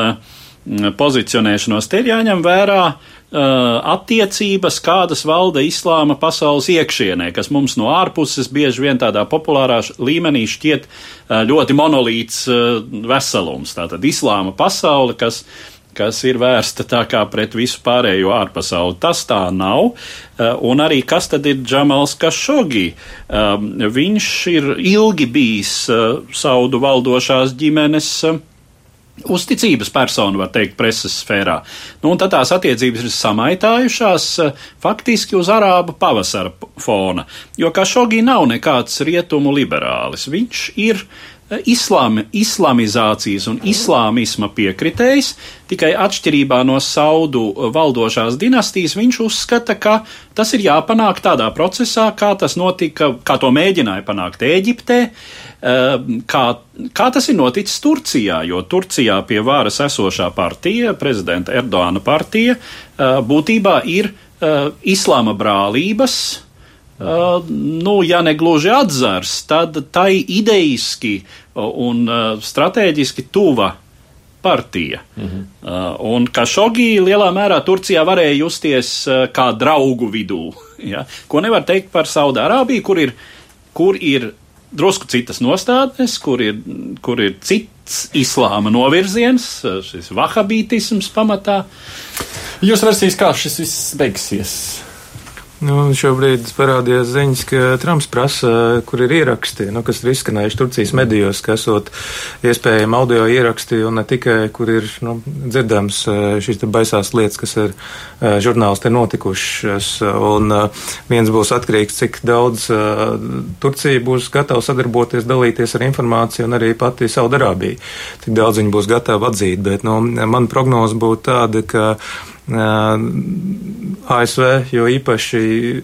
pozicionēšanos, te ir jāņem vērā uh, attiecības, kādas valda islāma pasaules iekšienē, kas mums no ārpuses bieži vien tādā populārā līmenī šķiet uh, ļoti monolīts uh, veselums. Tātad islāma pasaule, kas kas ir vērsta tā kā pret visu pārējo ārpasauli. Tas tā nav. Un arī kas tad ir Džamals Kašogi? Viņš ir ilgi bijis saudu valdošās ģimenes. Uzticības persona, var teikt, preses sfērā. Nu, tad tās attiecības ir samaitājušās faktiski uz arābu pavasara fona, jo Kašogi nav nekāds rietumu liberālis. Viņš ir islāmi, islamizācijas un islāmisma piekritējs, tikai atšķirībā no saudu valdošās dinastijas viņš uzskata, ka tas ir jāpanāk tādā procesā, kā tas notika, kā to mēģināja panākt Ēģiptē, eh, kā, kā tas ir noticis Turcijā, jo Turcijā pie varas esošā partija, prezidenta Erdoāna partija, eh, būtībā ir eh, islāma brālības, Uh, nu, ja ne gluži atzars, tad tai idejiski un uh, strateģiski tuva partija. Mm -hmm. uh, un Kašogi lielā mērā Turcijā varēja justies uh, kā draugu vidū. Ja? Ko nevar teikt par Saudārābiju, kur ir, kur ir drusku citas nostādnes, kur ir, kur ir cits islāma novirziens, uh, šis vahabītisms pamatā. Jūs versijas, kā šis viss beigsies? Nu, šobrīd parādījās ziņas, ka Trumps prasa, kur ir ieraksti, nu, kas ir izskanējuši Turcijas medijos, ka esot iespējami audio ieraksti un ne tikai, kur ir nu, dzirdams eh, šīs baisās lietas, kas uh, žurnālisti ir notikušas. Un uh, viens būs atkarīgs, cik daudz Turcija būs gatava sadarboties, dalīties ar informāciju un arī pati Saudarābija. Cik daudz viņi būs gatavi atzīt, bet nu, man prognoze būtu tāda, ka ASV jo īpaši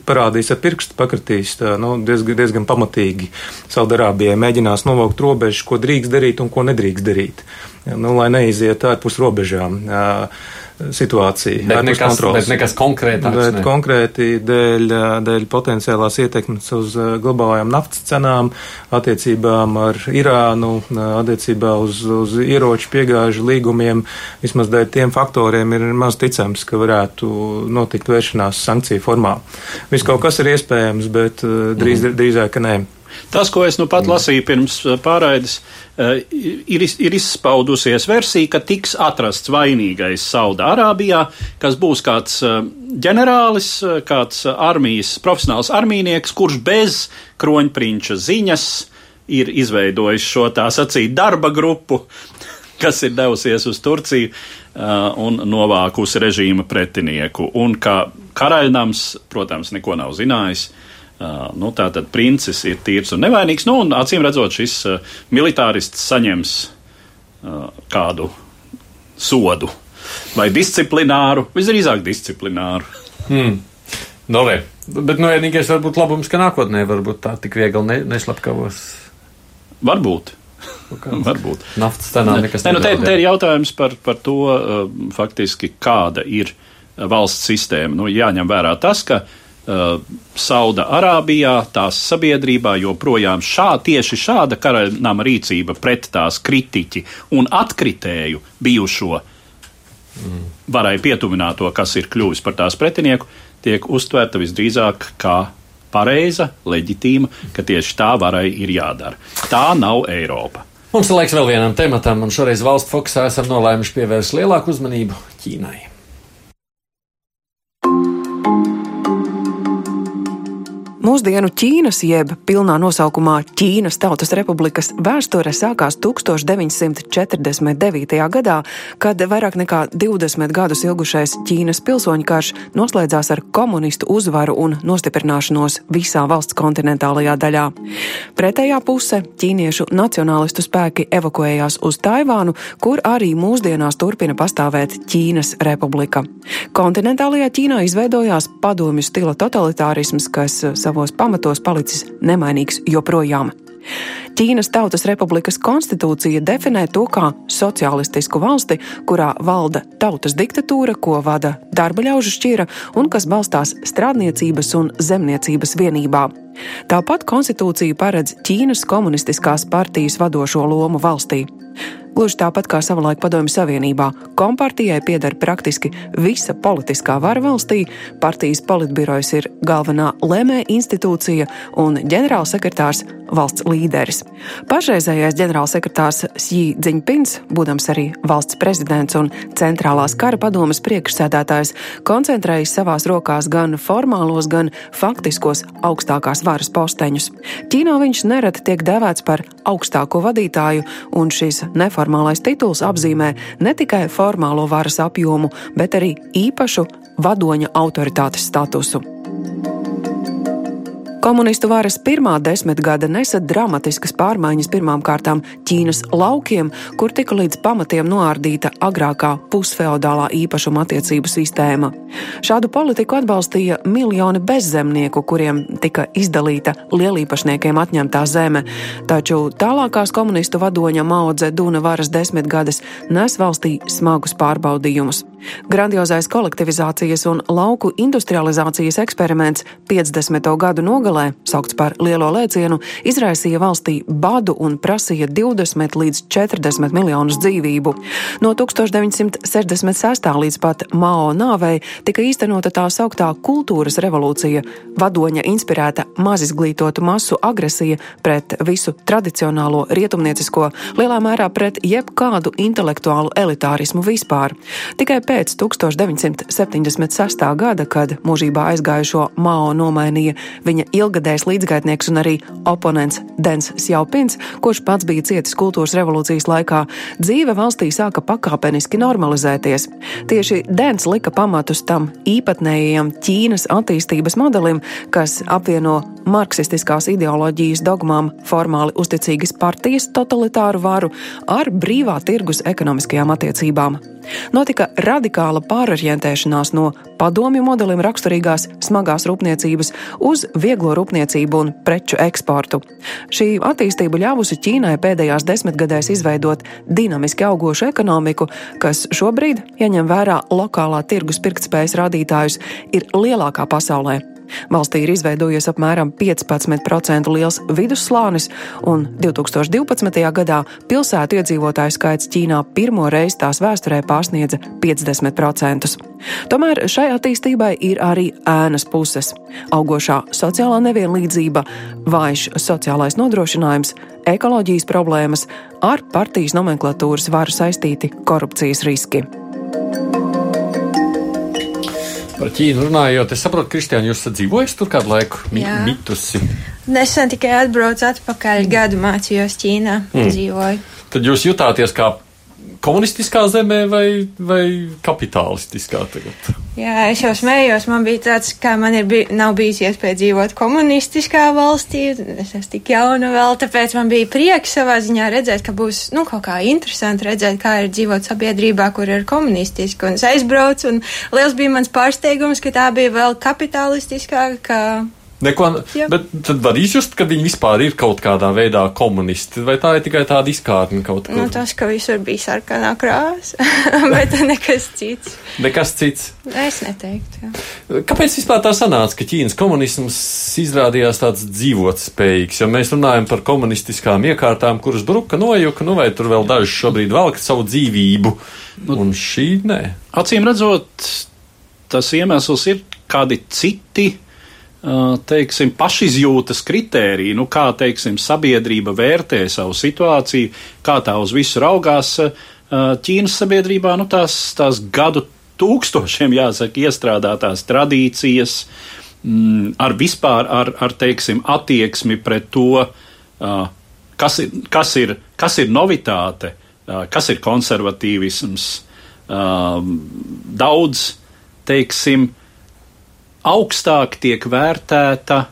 parādīs ar pirkstu pakratīs tā, nu, diezgan, diezgan pamatīgi. Saudarābijai mēģinās novaukt robežu, ko drīkst darīt un ko nedrīkst darīt, nu, lai neiziet ārpus robežām. Situācija. Bet nekas, bet nekas konkrētāks. Bet ne. konkrēti dēļ, dēļ potenciālās ietekmes uz globālajām naftas cenām, attiecībām ar Irānu, attiecībā uz, uz ieroču piegāžu līgumiem, vismaz dēļ tiem faktoriem ir maz ticams, ka varētu notikt vēršanās sankciju formā. Viss kaut kas ir iespējams, bet drīz, mm. drīzāk, ka nē. Tas, ko es nu pat lasīju pirms eh, pārraides, eh, ir, ir izspaudusies versija, ka tiks atrasts vainīgais Saudārābijā, kas būs kāds eh, ģenerālis, kāds armijas, profesionāls armīnieks, kurš bez kroņprinča ziņas ir izveidojis šo tā sacīt darba grupu, kas ir devusies uz Turciju un novākusi režīma pretinieku. Un ka karaļnams, protams, neko nav zinājis. Uh, nu, tā tad princis ir tīrs un nevainīgs. Nu, un, acīm redzot, šis uh, militārists saņems uh, kādu sodu vai disciplināru, visdrīzāk disciplināru. Hmm. No, nu, Bet nu, vienīgais varbūt labums, ka nākotnē varbūt tā tik viegli ne, neslapkavos. Varbūt. Varbūt. Naftas cenām nekas ne, nu, te, te ir jautājums par, par to, faktiski, kāda ir valsts sistēma. Nu, jāņem vērā tas, ka Uh, Sauda Arābijā, tās sabiedrībā joprojām šā, tieši šāda karaļnama rīcība pret tās kritiķi un atkritēju bijušo varai pietuvināto, kas ir kļuvis par tās pretinieku, tiek uztverta visdrīzāk kā pareiza, leģitīma, ka tieši tā varai ir jādara. Tā nav Eiropa. Mums ir laiks vēl vienam tematam, un šoreiz valsts fokusā esam nolēmuši pievērst lielāku uzmanību Ķīnai. Mūsdienu Ķīnas, jeb pilnā nosaukumā Ķīnas Tautas Republikas vēsture sākās 1949. gadā, kad vairāk nekā 20 gadus ilgušais Ķīnas pilsoņu karš noslēdzās ar komunistu uzvaru un nostiprināšanos visā valsts kontinentālajā daļā. Pretējā puse - ķīniešu nacionālistu spēki evakuējās uz Taivānu, kur arī mūsdienās turpina pastāvēt Ķīnas republika. Kontinentālajā Ķīnā izveidojās padomju stila totalitārisms, kas savos pamatos palicis nemainīgs joprojām. Ķīnas Tautas Republikas konstitūcija definē to kā sociālistisku valsti, kurā valda tautas diktatūra, ko vada darba ļaužu šķira un kas balstās strādniecības un zemniecības vienībā. Tāpat konstitūcija paredz Ķīnas komunistiskās partijas vadošo lomu valstī. Gluži tāpat kā savulaik Padomju Savienībā, kompartijai pieder praktiski visa politiskā vara valstī, partijas politbirojas ir galvenā lēmēja institūcija un ģenerālsekretārs valsts līderis. Pašreizējais ģenerālsekretārs Sī Dziņpins, būdams arī valsts prezidents un centrālās kara padomas priekšsēdētājs, koncentrējas savās rokās gan formālos, gan faktiskos augstākās varas posteņus. Ķīnā viņš nereti tiek dēvēts par augstāko vadītāju, un šis neformālais tituls apzīmē ne tikai formālo varas apjomu, bet arī īpašu vadoņa autoritātes statusu. Komunistu varas pirmā desmitgade nesa dramatiskas pārmaiņas pirmām kārtām Ķīnas laukiem, kur tika līdz pamatiem noārdīta agrākā pusfeodālā īpašuma attiecību sistēma. Šādu politiku atbalstīja miljoni bezzemnieku, kuriem tika izdalīta lielīpašniekiem atņemtā zeme, taču tālākās komunistu vadoņa Mao Dzeduna varas desmitgades nes valstī smagus pārbaudījumus. Grandiozais kolektivizācijas un lauku industrializācijas eksperiments 50. gadu nogalē, saukts par Lielo lēcienu, izraisīja valstī badu un prasīja 20 līdz 40 miljonus dzīvību. No 1966. līdz pat Mao nāvei tika īstenota tā sauktā kultūras revolūcija, vadoņa inspirēta mazizglītotu masu agresija pret visu tradicionālo rietumniecisko, lielā mērā pret jebkādu intelektuālu elitārismu vispār. Tikai pēc pēc 1976. gada, kad mūžībā aizgājušo Mao nomainīja viņa ilgadējs līdzgaitnieks un arī oponents Dens Sjaupins, kurš pats bija cietis kultūras revolūcijas laikā, dzīve valstī sāka pakāpeniski normalizēties. Tieši Dens lika pamatus tam īpatnējajam Ķīnas attīstības modelim, kas apvieno marksistiskās ideoloģijas dogmām formāli uzticīgas partijas totalitāru varu ar brīvā tirgus ekonomiskajām attiecībām. Notika radikāla pārorientēšanās no padomju modelim raksturīgās smagās rūpniecības uz vieglo rūpniecību un preču eksportu. Šī attīstība ļāvusi Ķīnai pēdējās desmitgadēs izveidot dinamiski augošu ekonomiku, kas šobrīd, ja ņem vērā lokālā tirgus pirktspējas rādītājus, ir lielākā pasaulē. Valstī ir izveidojies apmēram 15% liels vidusslānis, un 2012. gadā pilsētu iedzīvotāju skaits Ķīnā pirmo reizi tās vēsturē pārsniedza 50%. Tomēr šai attīstībai ir arī ēnas puses - augošā sociālā nevienlīdzība, vājš sociālais nodrošinājums, ekoloģijas problēmas, ar partijas nomenklatūras varu saistīti korupcijas riski. Par Ķīnu runājot, es saprotu, Kristiāna, jūs esat dzīvojis tur kādu laiku, mi mitusi. Nesen tikai atbraucu atpakaļ, gadu mācījos Ķīnā, mm. dzīvoju. Tad jūs jutāties kā komunistiskā zemē vai, vai kapitālistiskā tagad? Jā, es jau smējos, man bija tāds, kā man ir, bij, nav bijis iespēja dzīvot komunistiskā valstī, es esmu tik jauna vēl, tāpēc man bija prieks savā ziņā redzēt, ka būs, nu, kaut kā interesanti redzēt, kā ir dzīvot sabiedrībā, kur ir komunistiski, un es aizbraucu, un liels bija mans pārsteigums, ka tā bija vēl kapitalistiskāka, ka Neko, Jā. bet tad var izjust, ka viņi vispār ir kaut kādā veidā komunisti, vai tā ir tikai tāda izkārtne kaut kur? Nu, tas, ka visur bija sarkanā krāsa, bet nekas cits. Nekas cits? Es neteiktu. Jā. Kāpēc vispār tā sanāca, ka Ķīnas komunisms izrādījās tāds dzīvotspējīgs? Jo mēs runājam par komunistiskām iekārtām, kuras bruka nojuka, nu vai tur vēl daži šobrīd velk savu dzīvību, nu, un šī nē. Acīm redzot, tas iemesls ir kādi citi teiksim, pašizjūtas kritēriji, nu, kā teiksim, sabiedrība vērtē savu situāciju, kā tā uz visu raugās. Ķīnas sabiedrībā nu, tās, tās gadu tūkstošiem, jāsaka, iestrādātās tradīcijas, mm, ar vispār ar, ar teiksim, attieksmi pret to, uh, kas, ir, kas, ir, kas ir novitāte, kas ir konservatīvisms. Daudz, teiksim, augstāk tiek vērtēta,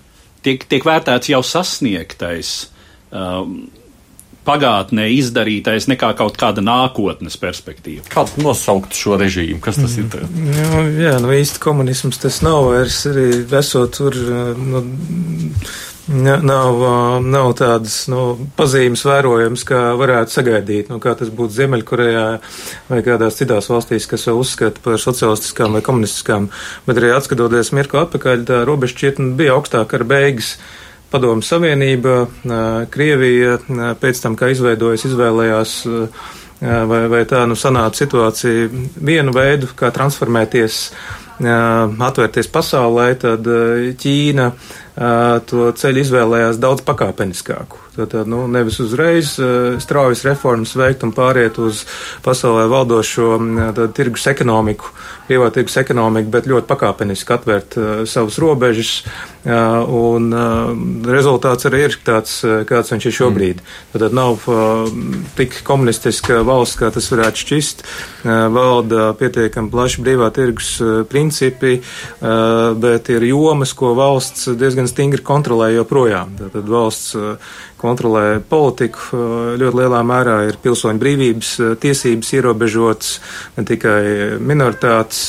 tiek, tiek vērtēts jau sasniegtais. Um, pagātnē izdarītais nekā kaut kāda nākotnes perspektīva. Kādu nosaukt šo režīmu? Kas tas ir? Mm, jā, jā, nu īsti komunisms tas nav vairs arī esot tur. Nu, Nav, nav tādas nu, pazīmes vērojams, kā varētu sagaidīt, nu, kā tas būtu Ziemeļkorejā vai kādās citās valstīs, kas vēl uzskata par socialistiskām vai komunistiskām. Bet arī atskatoties mirkli atpakaļ, tā robežšķietne bija augstāka ar beigas. Padomu Savienība, Krievija pēc tam, kā izveidojas, izvēlējās vai, vai tā nu sanāca situācija vienu veidu, kā transformēties, atvērties pasaulē, tad Ķīna to ceļu izvēlējās daudz pakāpeniskāku. Tātad, nu, nevis uzreiz straujas reformas veikt un pāriet uz pasaulē valdošo tād, tirgus ekonomiku, privā tirgus ekonomiku, bet ļoti pakāpeniski atvērt uh, savus robežas. Uh, un rezultāts arī ir tāds, kāds viņš ir šobrīd. Mm. Tātad nav tik komunistiska valsts, kā tas varētu šķist. Valda pietiekami plaši brīvā tirgus principi, bet ir jomas, ko valsts diezgan stingri kontrolē joprojām. Tātad valsts kontrolē politiku. Ļoti lielā mērā ir pilsoņu brīvības tiesības ierobežotas, ne tikai minoritātes,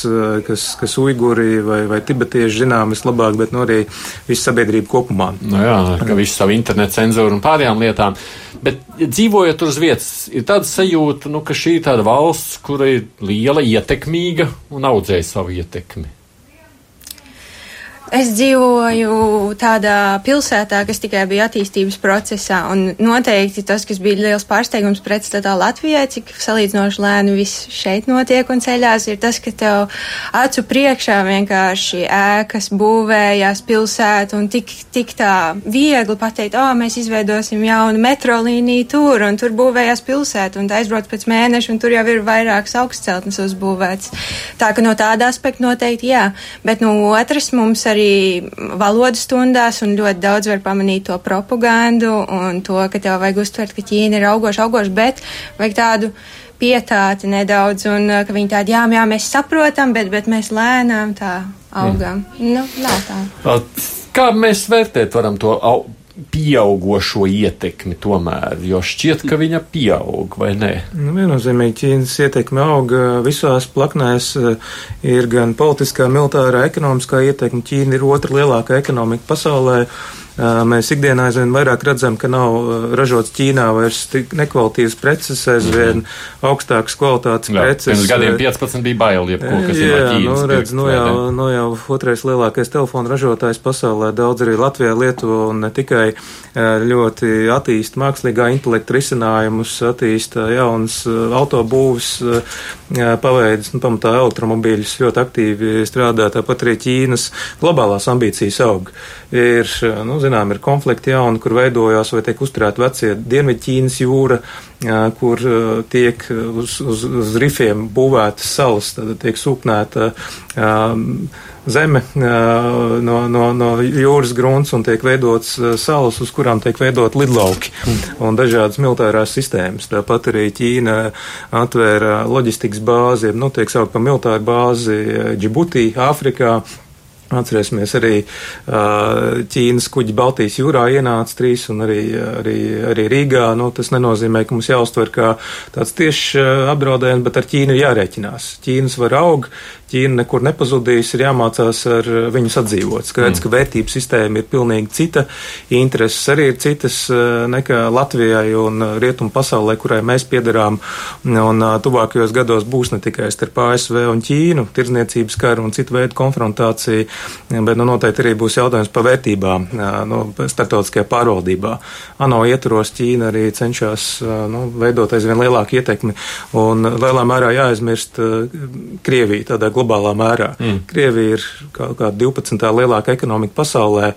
kas, kas uiguri vai, vai tibetieši zinām vislabāk, bet nu, arī visa sabiedrība kopumā. Nu jā, ka visu savu internetu cenzūru un pārējām lietām. Bet dzīvojot uz vietas, ir tāda sajūta, nu, ka šī ir tāda valsts, kura ir liela, ietekmīga un audzēja savu ietekmi. Es dzīvoju tādā pilsētā, kas tikai bija attīstības procesā, un noteikti tas, kas bija liels pārsteigums pretstatā Latvijai, cik salīdzinoši lēni viss šeit notiek un ceļās, ir tas, ka tev acu priekšā vienkārši ēkas būvējās pilsētu un tik, tik tā viegli pateikt, o, oh, mēs izveidosim jaunu metro līniju tur, un tur būvējās pilsētu, un tā aizbrauc pēc mēneša, un tur jau ir vairākas augstceltnes uzbūvētas. Tā ka no tāda aspekta noteikti jā, bet no otras mums arī arī valodas stundās, un ļoti daudz var pamanīt to propagandu un to, ka tev vajag uztvert, ka Ķīna ir augoša, augoša, bet vajag tādu pietāti nedaudz, un uh, ka viņi tādi, jā, jā, mēs saprotam, bet, bet mēs lēnām tā augam. Mm. Nu, nav tā. Kā mēs vērtēt varam to au pieaugušo ietekmi tomēr, jo šķiet, ka viņa pieaug, vai ne? Nu, viennozīmīgi Ķīnas ietekme auga visās plaknēs, ir gan politiskā, militārā, ekonomiskā ietekme. Ķīna ir otra lielākā ekonomika pasaulē. Mēs ikdienā aizvien vairāk redzam, ka nav ražots Ķīnā vairs tik nekvalitīvas preces, aizvien mm -hmm. augstākas kvalitātes jā, preces. Pirms gadiem 15 bija baili, jebko, kas jā, ir no Ķīnas. Nu, redz, nu, jau, nu jau otrais lielākais telefonu ražotājs pasaulē, daudz arī Latvijā, Lietuvā un ne tikai ļoti attīst mākslīgā intelekta risinājumus, attīsta jaunas autobūvas paveidas, nu, pamatā elektromobīļus ļoti aktīvi strādā, tāpat arī Ķīnas globālās ambīcijas aug. Ir, nu, zinām, ir konflikti jauni, kur veidojās vai tiek uzturēti vecie Dienvidķīnas jūra, kur tiek uz, uz, uz rifiem būvētas salas, tad tiek sūknēta zeme no, no, no jūras grunts un tiek veidots salas, uz kurām tiek veidot lidlauki un dažādas militārās sistēmas. Tāpat arī Ķīna atvēra loģistikas bāzi, nu, tiek saukt par militāru bāzi Džibutī, Āfrikā Atcerēsimies arī Ķīnas kuģi Baltijas jūrā ienāca trīs un arī, arī, arī Rīgā. Nu, tas nenozīmē, ka mums jāuztver kā tāds tieši apdraudējums, bet ar Ķīnu jārēķinās. Ķīnas var aug, Ķīna nekur nepazudīs, ir jāmācās ar viņu sadzīvot. Skaidrs, mm. ka vērtību sistēma ir pilnīgi cita, intereses arī ir citas nekā Latvijai un Rietumu pasaulē, kurai mēs piedarām. Un tuvākajos gados būs ne tikai starp ASV un Ķīnu, tirdzniecības karu un citu veidu konfrontāciju, bet nu, noteikti arī būs jautājums par vērtībām nu, starptautiskajā pārvaldībā. ANO ietvaros Ķīna arī cenšas nu, veidot aizvien lielāku ietekmi un lielā mērā jāaizmirst Krieviju tādā globālā mērā. Mm. Krievija ir kaut kāda 12. lielākā ekonomika pasaulē,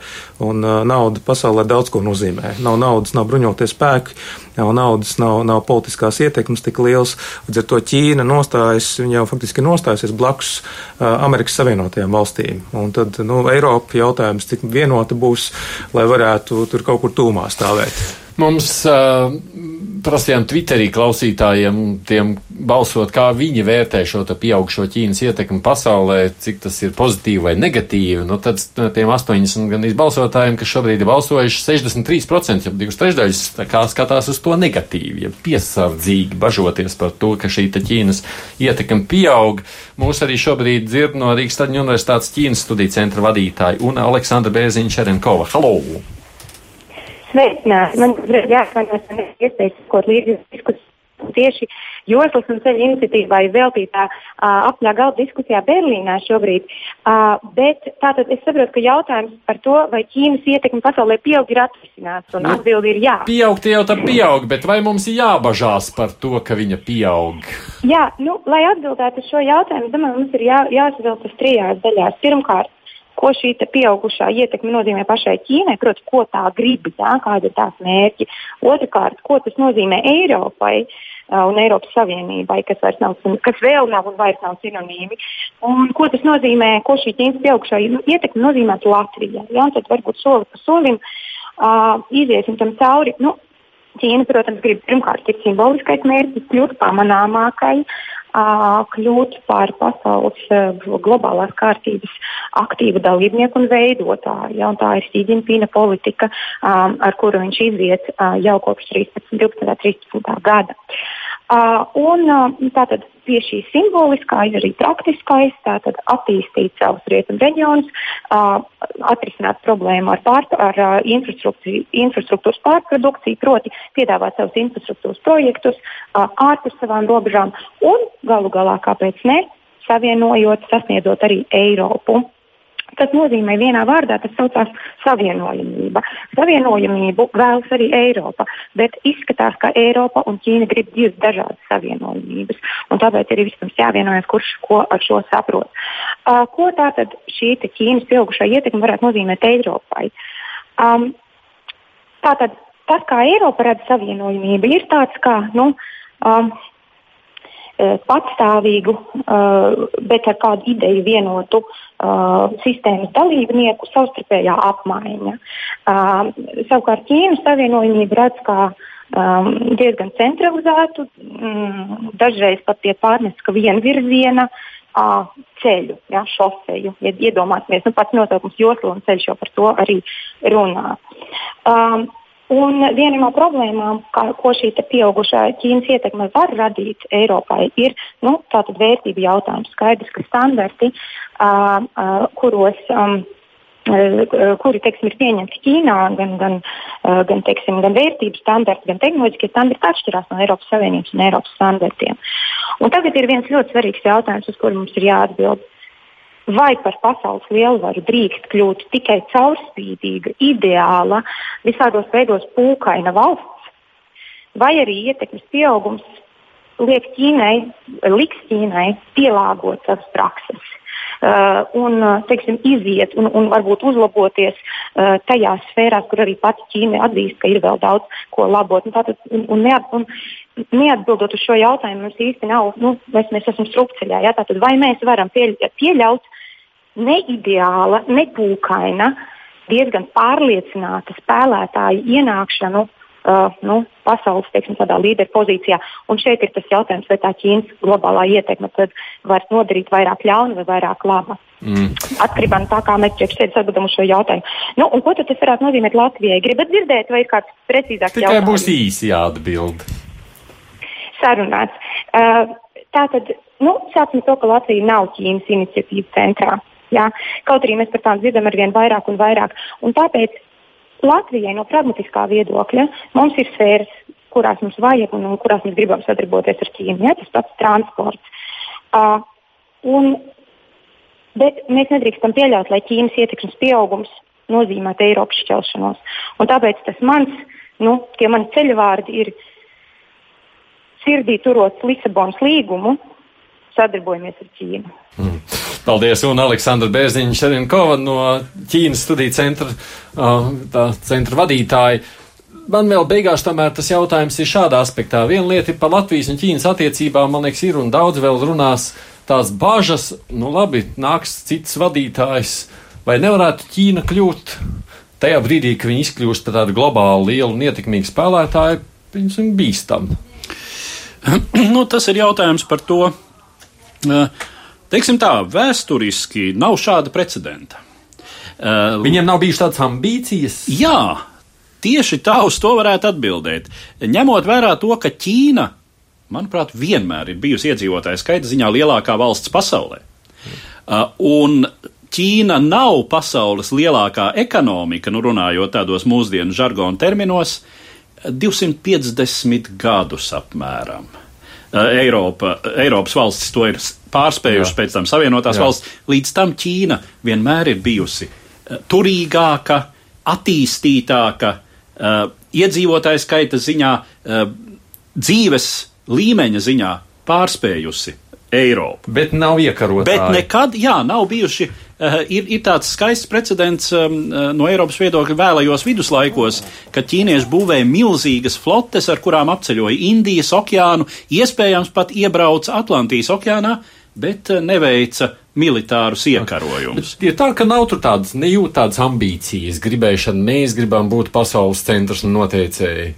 un uh, nauda pasaulē daudz ko nozīmē. Nav naudas, nav bruņoties spēki, nav naudas, nav, nav politiskās ietekmes tik liels. Līdz ar to Ķīna nostājas, viņa jau faktiski nostājusies blakus uh, Amerikas Savienotajām valstīm. Un tad, nu, Eiropa jautājums, cik vienota būs, lai varētu tur kaut kur tūmā stāvēt. Mums uh, prasījām Twitterī klausītājiem, tiem balsot, kā viņi vērtē šo pieaugušo Ķīnas ietekmi pasaulē, cik tas ir pozitīvi vai negatīvi. Nu, tad tiem 80 gan balsotājiem, kas šobrīd ir balsojuši, 63%, ja divas trešdaļas skatās uz to negatīvi, ja piesardzīgi bažoties par to, ka šī Ķīnas ietekme pieaug. Mūs arī šobrīd dzird no Rīgas Staļņu universitātes Ķīnas studiju centra vadītāja un Aleksandra Bēziņa Čerenkova. Halo! Sveicināti! Man ir jāatvainojas, man ir iespējas sekot līdzi diskusiju tieši joslas un ceļu iniciatīvai veltītā uh, apļā galda diskusijā Berlīnā šobrīd. Uh, bet tātad es saprotu, ka jautājums par to, vai Ķīnas ietekme pasaulē pieaug, ir atrisināts, un nu, atbildi ir jā. Pieaugt jau tā pieaug, bet vai mums jābažās par to, ka viņa pieaug? Jā, nu, lai atbildētu uz šo jautājumu, domāju, mums ir jā, jāsadala tas trijās daļās. Pirmkārt, ko šī pieaugušā ietekme nozīmē pašai Ķīnai, proti, ko tā grib, jā, kāda ir tās mērķi. Otrakārt, ko tas nozīmē Eiropai. Uh, un Eiropas Savienībai, kas, nav, kas vēl nav un vairs nav sinonīmi. Un, ko tas nozīmē, ko šī Ķīnas pieaugušā ietekme nozīmē Latvijai? Ja? Tad varbūt soli pa solim uh, iziesim tam cauri. Nu, Ķīna, protams, grib pirmkārt ir simboliskais mērķis, kļūt pamanāmākai, kļūt par pasaules globālās kārtības aktīvu dalībnieku un veidotāju. Ja, un tā ir Sīdņpīna politika, ar kuru viņš iziet jau kopš 13, 12. un 13. gada. Un uh, tātad pie šī simboliskā ir arī praktiskais, tātad attīstīt savus rietumu reģionus, atrisināt problēmu ar, pār, ar infrastruktūras pārprodukciju, proti piedāvāt savus infrastruktūras projektus ārpus savām robežām un galu galā, kāpēc ne, savienojot, sasniedzot arī Eiropu. Tas nozīmē vienā vārdā, tas saucās savienojamība. Savienojamību vēlas arī Eiropa, bet izskatās, ka Eiropa un Ķīna grib divas dažādas savienojamības. Tāpēc ir vispirms jāvienojas, kurš ko ar šo saprot. Uh, ko tātad šī Ķīnas pieaugušā ietekme varētu nozīmēt Eiropai? Um, tātad tas, kā Eiropa redz savienojamību, ir tāds, kā nu, um, patstāvīgu, eh, bet ar kādu ideju vienotu uh, sistēmas dalībnieku savstarpējā apmaiņa. Savukārt Ķīnas savienojumība redz kā diezgan centralizētu, um, dažreiz pat tiek pārnests, ka viena virziena uh, ceļu, ja, šoseju. Ja iedomāsimies, nu, pats nosaukums josla un ceļš jau par to arī runā. Um, Un viena no problēmām, kā, ko šī pieaugušā Ķīnas ietekme var radīt Eiropai, ir nu, vērtību jautājums. Skaidrs, ka standarti, uh, uh, kuros. Um, kuri teiksim, ir pieņemti Ķīnā, gan, gan, gan, teiksim, gan vērtības standarti, gan tehnoloģiskie standarti atšķirās no Eiropas Savienības un Eiropas standartiem. Un tagad ir viens ļoti svarīgs jautājums, uz kuru mums ir jāatbild vai par pasaules lielvaru drīkst kļūt tikai caurspīdīga, ideāla, visādos veidos pūkaina valsts, vai arī ietekmes pieaugums liek Ķīnai, liks Ķīnai pielāgot savas prakses. Uh, un uh, teiksim, iziet un, un varbūt uzlaboties uh, tajās sfērās, kur arī pati Ķīna atzīst, ka ir vēl daudz ko labot. Un tātad, un, un, neat, un neatbildot uz šo jautājumu, mums īsti nav, nu, mēs, mēs esam strupceļā. Ja? Tātad, vai mēs varam pieļaut neideāla, nepūkaina, diezgan pārliecināta spēlētāja ienākšanu uh, nu, pasaules teiksim, līderu pozīcijā. Un šeit ir tas jautājums, vai tā Ķīnas globālā ietekme var nodarīt vairāk ļauna vai vairāk laba. Mm. Atkarībā no tā, kā mēs priekšsēdus atbildam uz šo jautājumu. Nu, ko tas varētu nozīmēt Latvijai? Gribat dzirdēt, vai ir kāds precīzāks Tikai jautājums? Tikai būs īsi jāatbild. Sarunāts. Uh, tātad, nu, sāksim to, ka Latvija nav Ķīnas iniciatīvas centrā. Jā? Kaut arī mēs par tām dzirdam ar vien vairāk un vairāk. Un tāpēc Latvijai no pragmatiskā viedokļa mums ir sfēras, kurās mums vajag un, un kurās mēs gribam sadarboties ar Ķīnu. Ja? Tas pats transports. Uh, un, bet mēs nedrīkstam pieļaut, lai Ķīnas ietekmes pieaugums nozīmētu Eiropas šķelšanos. Un tāpēc tas mans, nu, tie mani ceļvārdi ir sirdī turot Lisabonas līgumu, sadarbojamies ar Ķīnu. Mm. Paldies, un Aleksandra Bērziņa Šerinkova no Ķīnas studiju centra, tā centra vadītāja. Man vēl beigās tomēr tas jautājums ir šādā aspektā. Viena lieta ir par Latvijas un Ķīnas attiecībām, man liekas, ir un daudz vēl runās tās bažas, nu labi, nāks cits vadītājs, vai nevarētu Ķīna kļūt tajā brīdī, kad viņi izkļūst par tādu globālu lielu un ietekmīgu spēlētāju, viņam bīstam. nu, tas ir jautājums par to, teiksim tā, vēsturiski nav šāda precedenta. Viņiem nav bijušas tādas ambīcijas? Jā, tieši tā uz to varētu atbildēt. Ņemot vērā to, ka Ķīna, manuprāt, vienmēr ir bijusi iedzīvotāju skaita ziņā lielākā valsts pasaulē. Un Ķīna nav pasaules lielākā ekonomika, nu runājot tādos mūsdienu žargonu terminos, 250 gadus apmēram. Eiropa, Eiropas valstis to ir pārspējušas, pēc tam Savienotās Jā. valsts. Līdz tam Ķīna vienmēr ir bijusi turīgāka, attīstītāka, iedzīvotāju skaita ziņā, dzīves līmeņa ziņā pārspējusi Eiropu. Bet nav iekarotāji. Bet nekad, jā, nav bijuši. Uh, ir, ir tāds skaists precedents um, no Eiropas viedokļa vēlajos viduslaikos, kad ķīnieši būvēja milzīgas flotes, ar kurām apceļoja Indijas okeānu, iespējams pat iebrauca Atlantijas okeānā, bet neveica militārus iekarojumus. Ir tā, ka nav tur tādas nejūt tādas ambīcijas, gribēšana, mēs gribam būt pasaules centrs un noteicēji.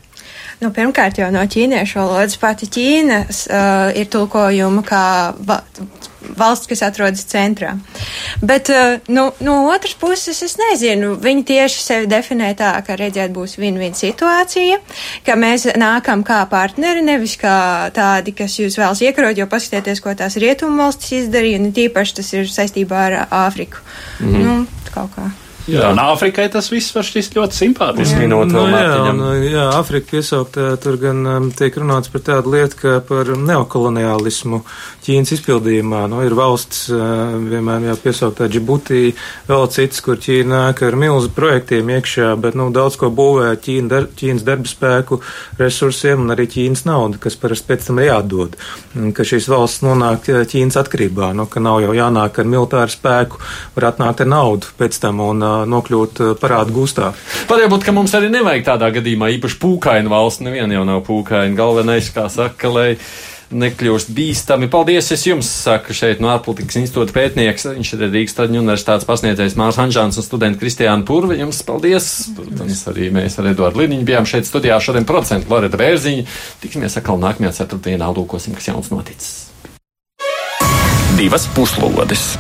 Nu, pirmkārt, jau no ķīniešu valodas pati Ķīnas uh, ir tulkojuma kā va, valsts, kas atrodas centrā. Bet uh, nu, no otras puses, es nezinu, viņi tieši sevi definē tā, ka redziet, būs win-win situācija, ka mēs nākam kā partneri, nevis kā tādi, kas jūs vēlas iekarot, jo paskatieties, ko tās rietumu valstis izdarīja, un tīpaši tas ir saistībā ar Āfriku. Mm -hmm. Nu, kaut kā. Jā, un Āfrikai tas viss var šķist ļoti simpātiski. Minot no, nu, jā, un, jā, Āfrika piesaukt, tur gan um, tiek runāts par tādu lietu, kā par neokoloniālismu Ķīnas izpildījumā. Nu, ir valsts, uh, vienmēr jau piesauktā Džibutī, vēl cits, kur Ķīna nāk ar milzu projektiem iekšā, bet, nu, daudz ko būvē Ķīna, dar, Ķīnas darba spēku resursiem un arī Ķīnas naudu, kas parasti pēc tam ir jādod. Ka šīs valsts nonāk Ķīnas atkarībā, nu, ka nav jau jānāk ar militāru spēku, var atnākt ar naudu pēc tam. Un, uh, nokļūt eh, parādu gūstā. Varbūt, ka mums arī nevajag tādā gadījumā īpaši pūkainu valsts, neviena jau nav pūkaina. Galvenais, kā saka, lai nekļūst bīstami. Paldies, es jums saku šeit no ārpolitikas institūta pētnieks. Viņš ir Rīgas Traģiņu universitātes pasniedzējs Mārs Hanžāns un studenti Kristiāna Purva. Jums paldies. Protams, arī mēs ar Eduardu Liniņu bijām šeit studijā šodien procentu Loreta Bērziņa. Tiksimies atkal nākamajā ceturtdienā, lūkosim, kas jauns noticis. Divas puslodes!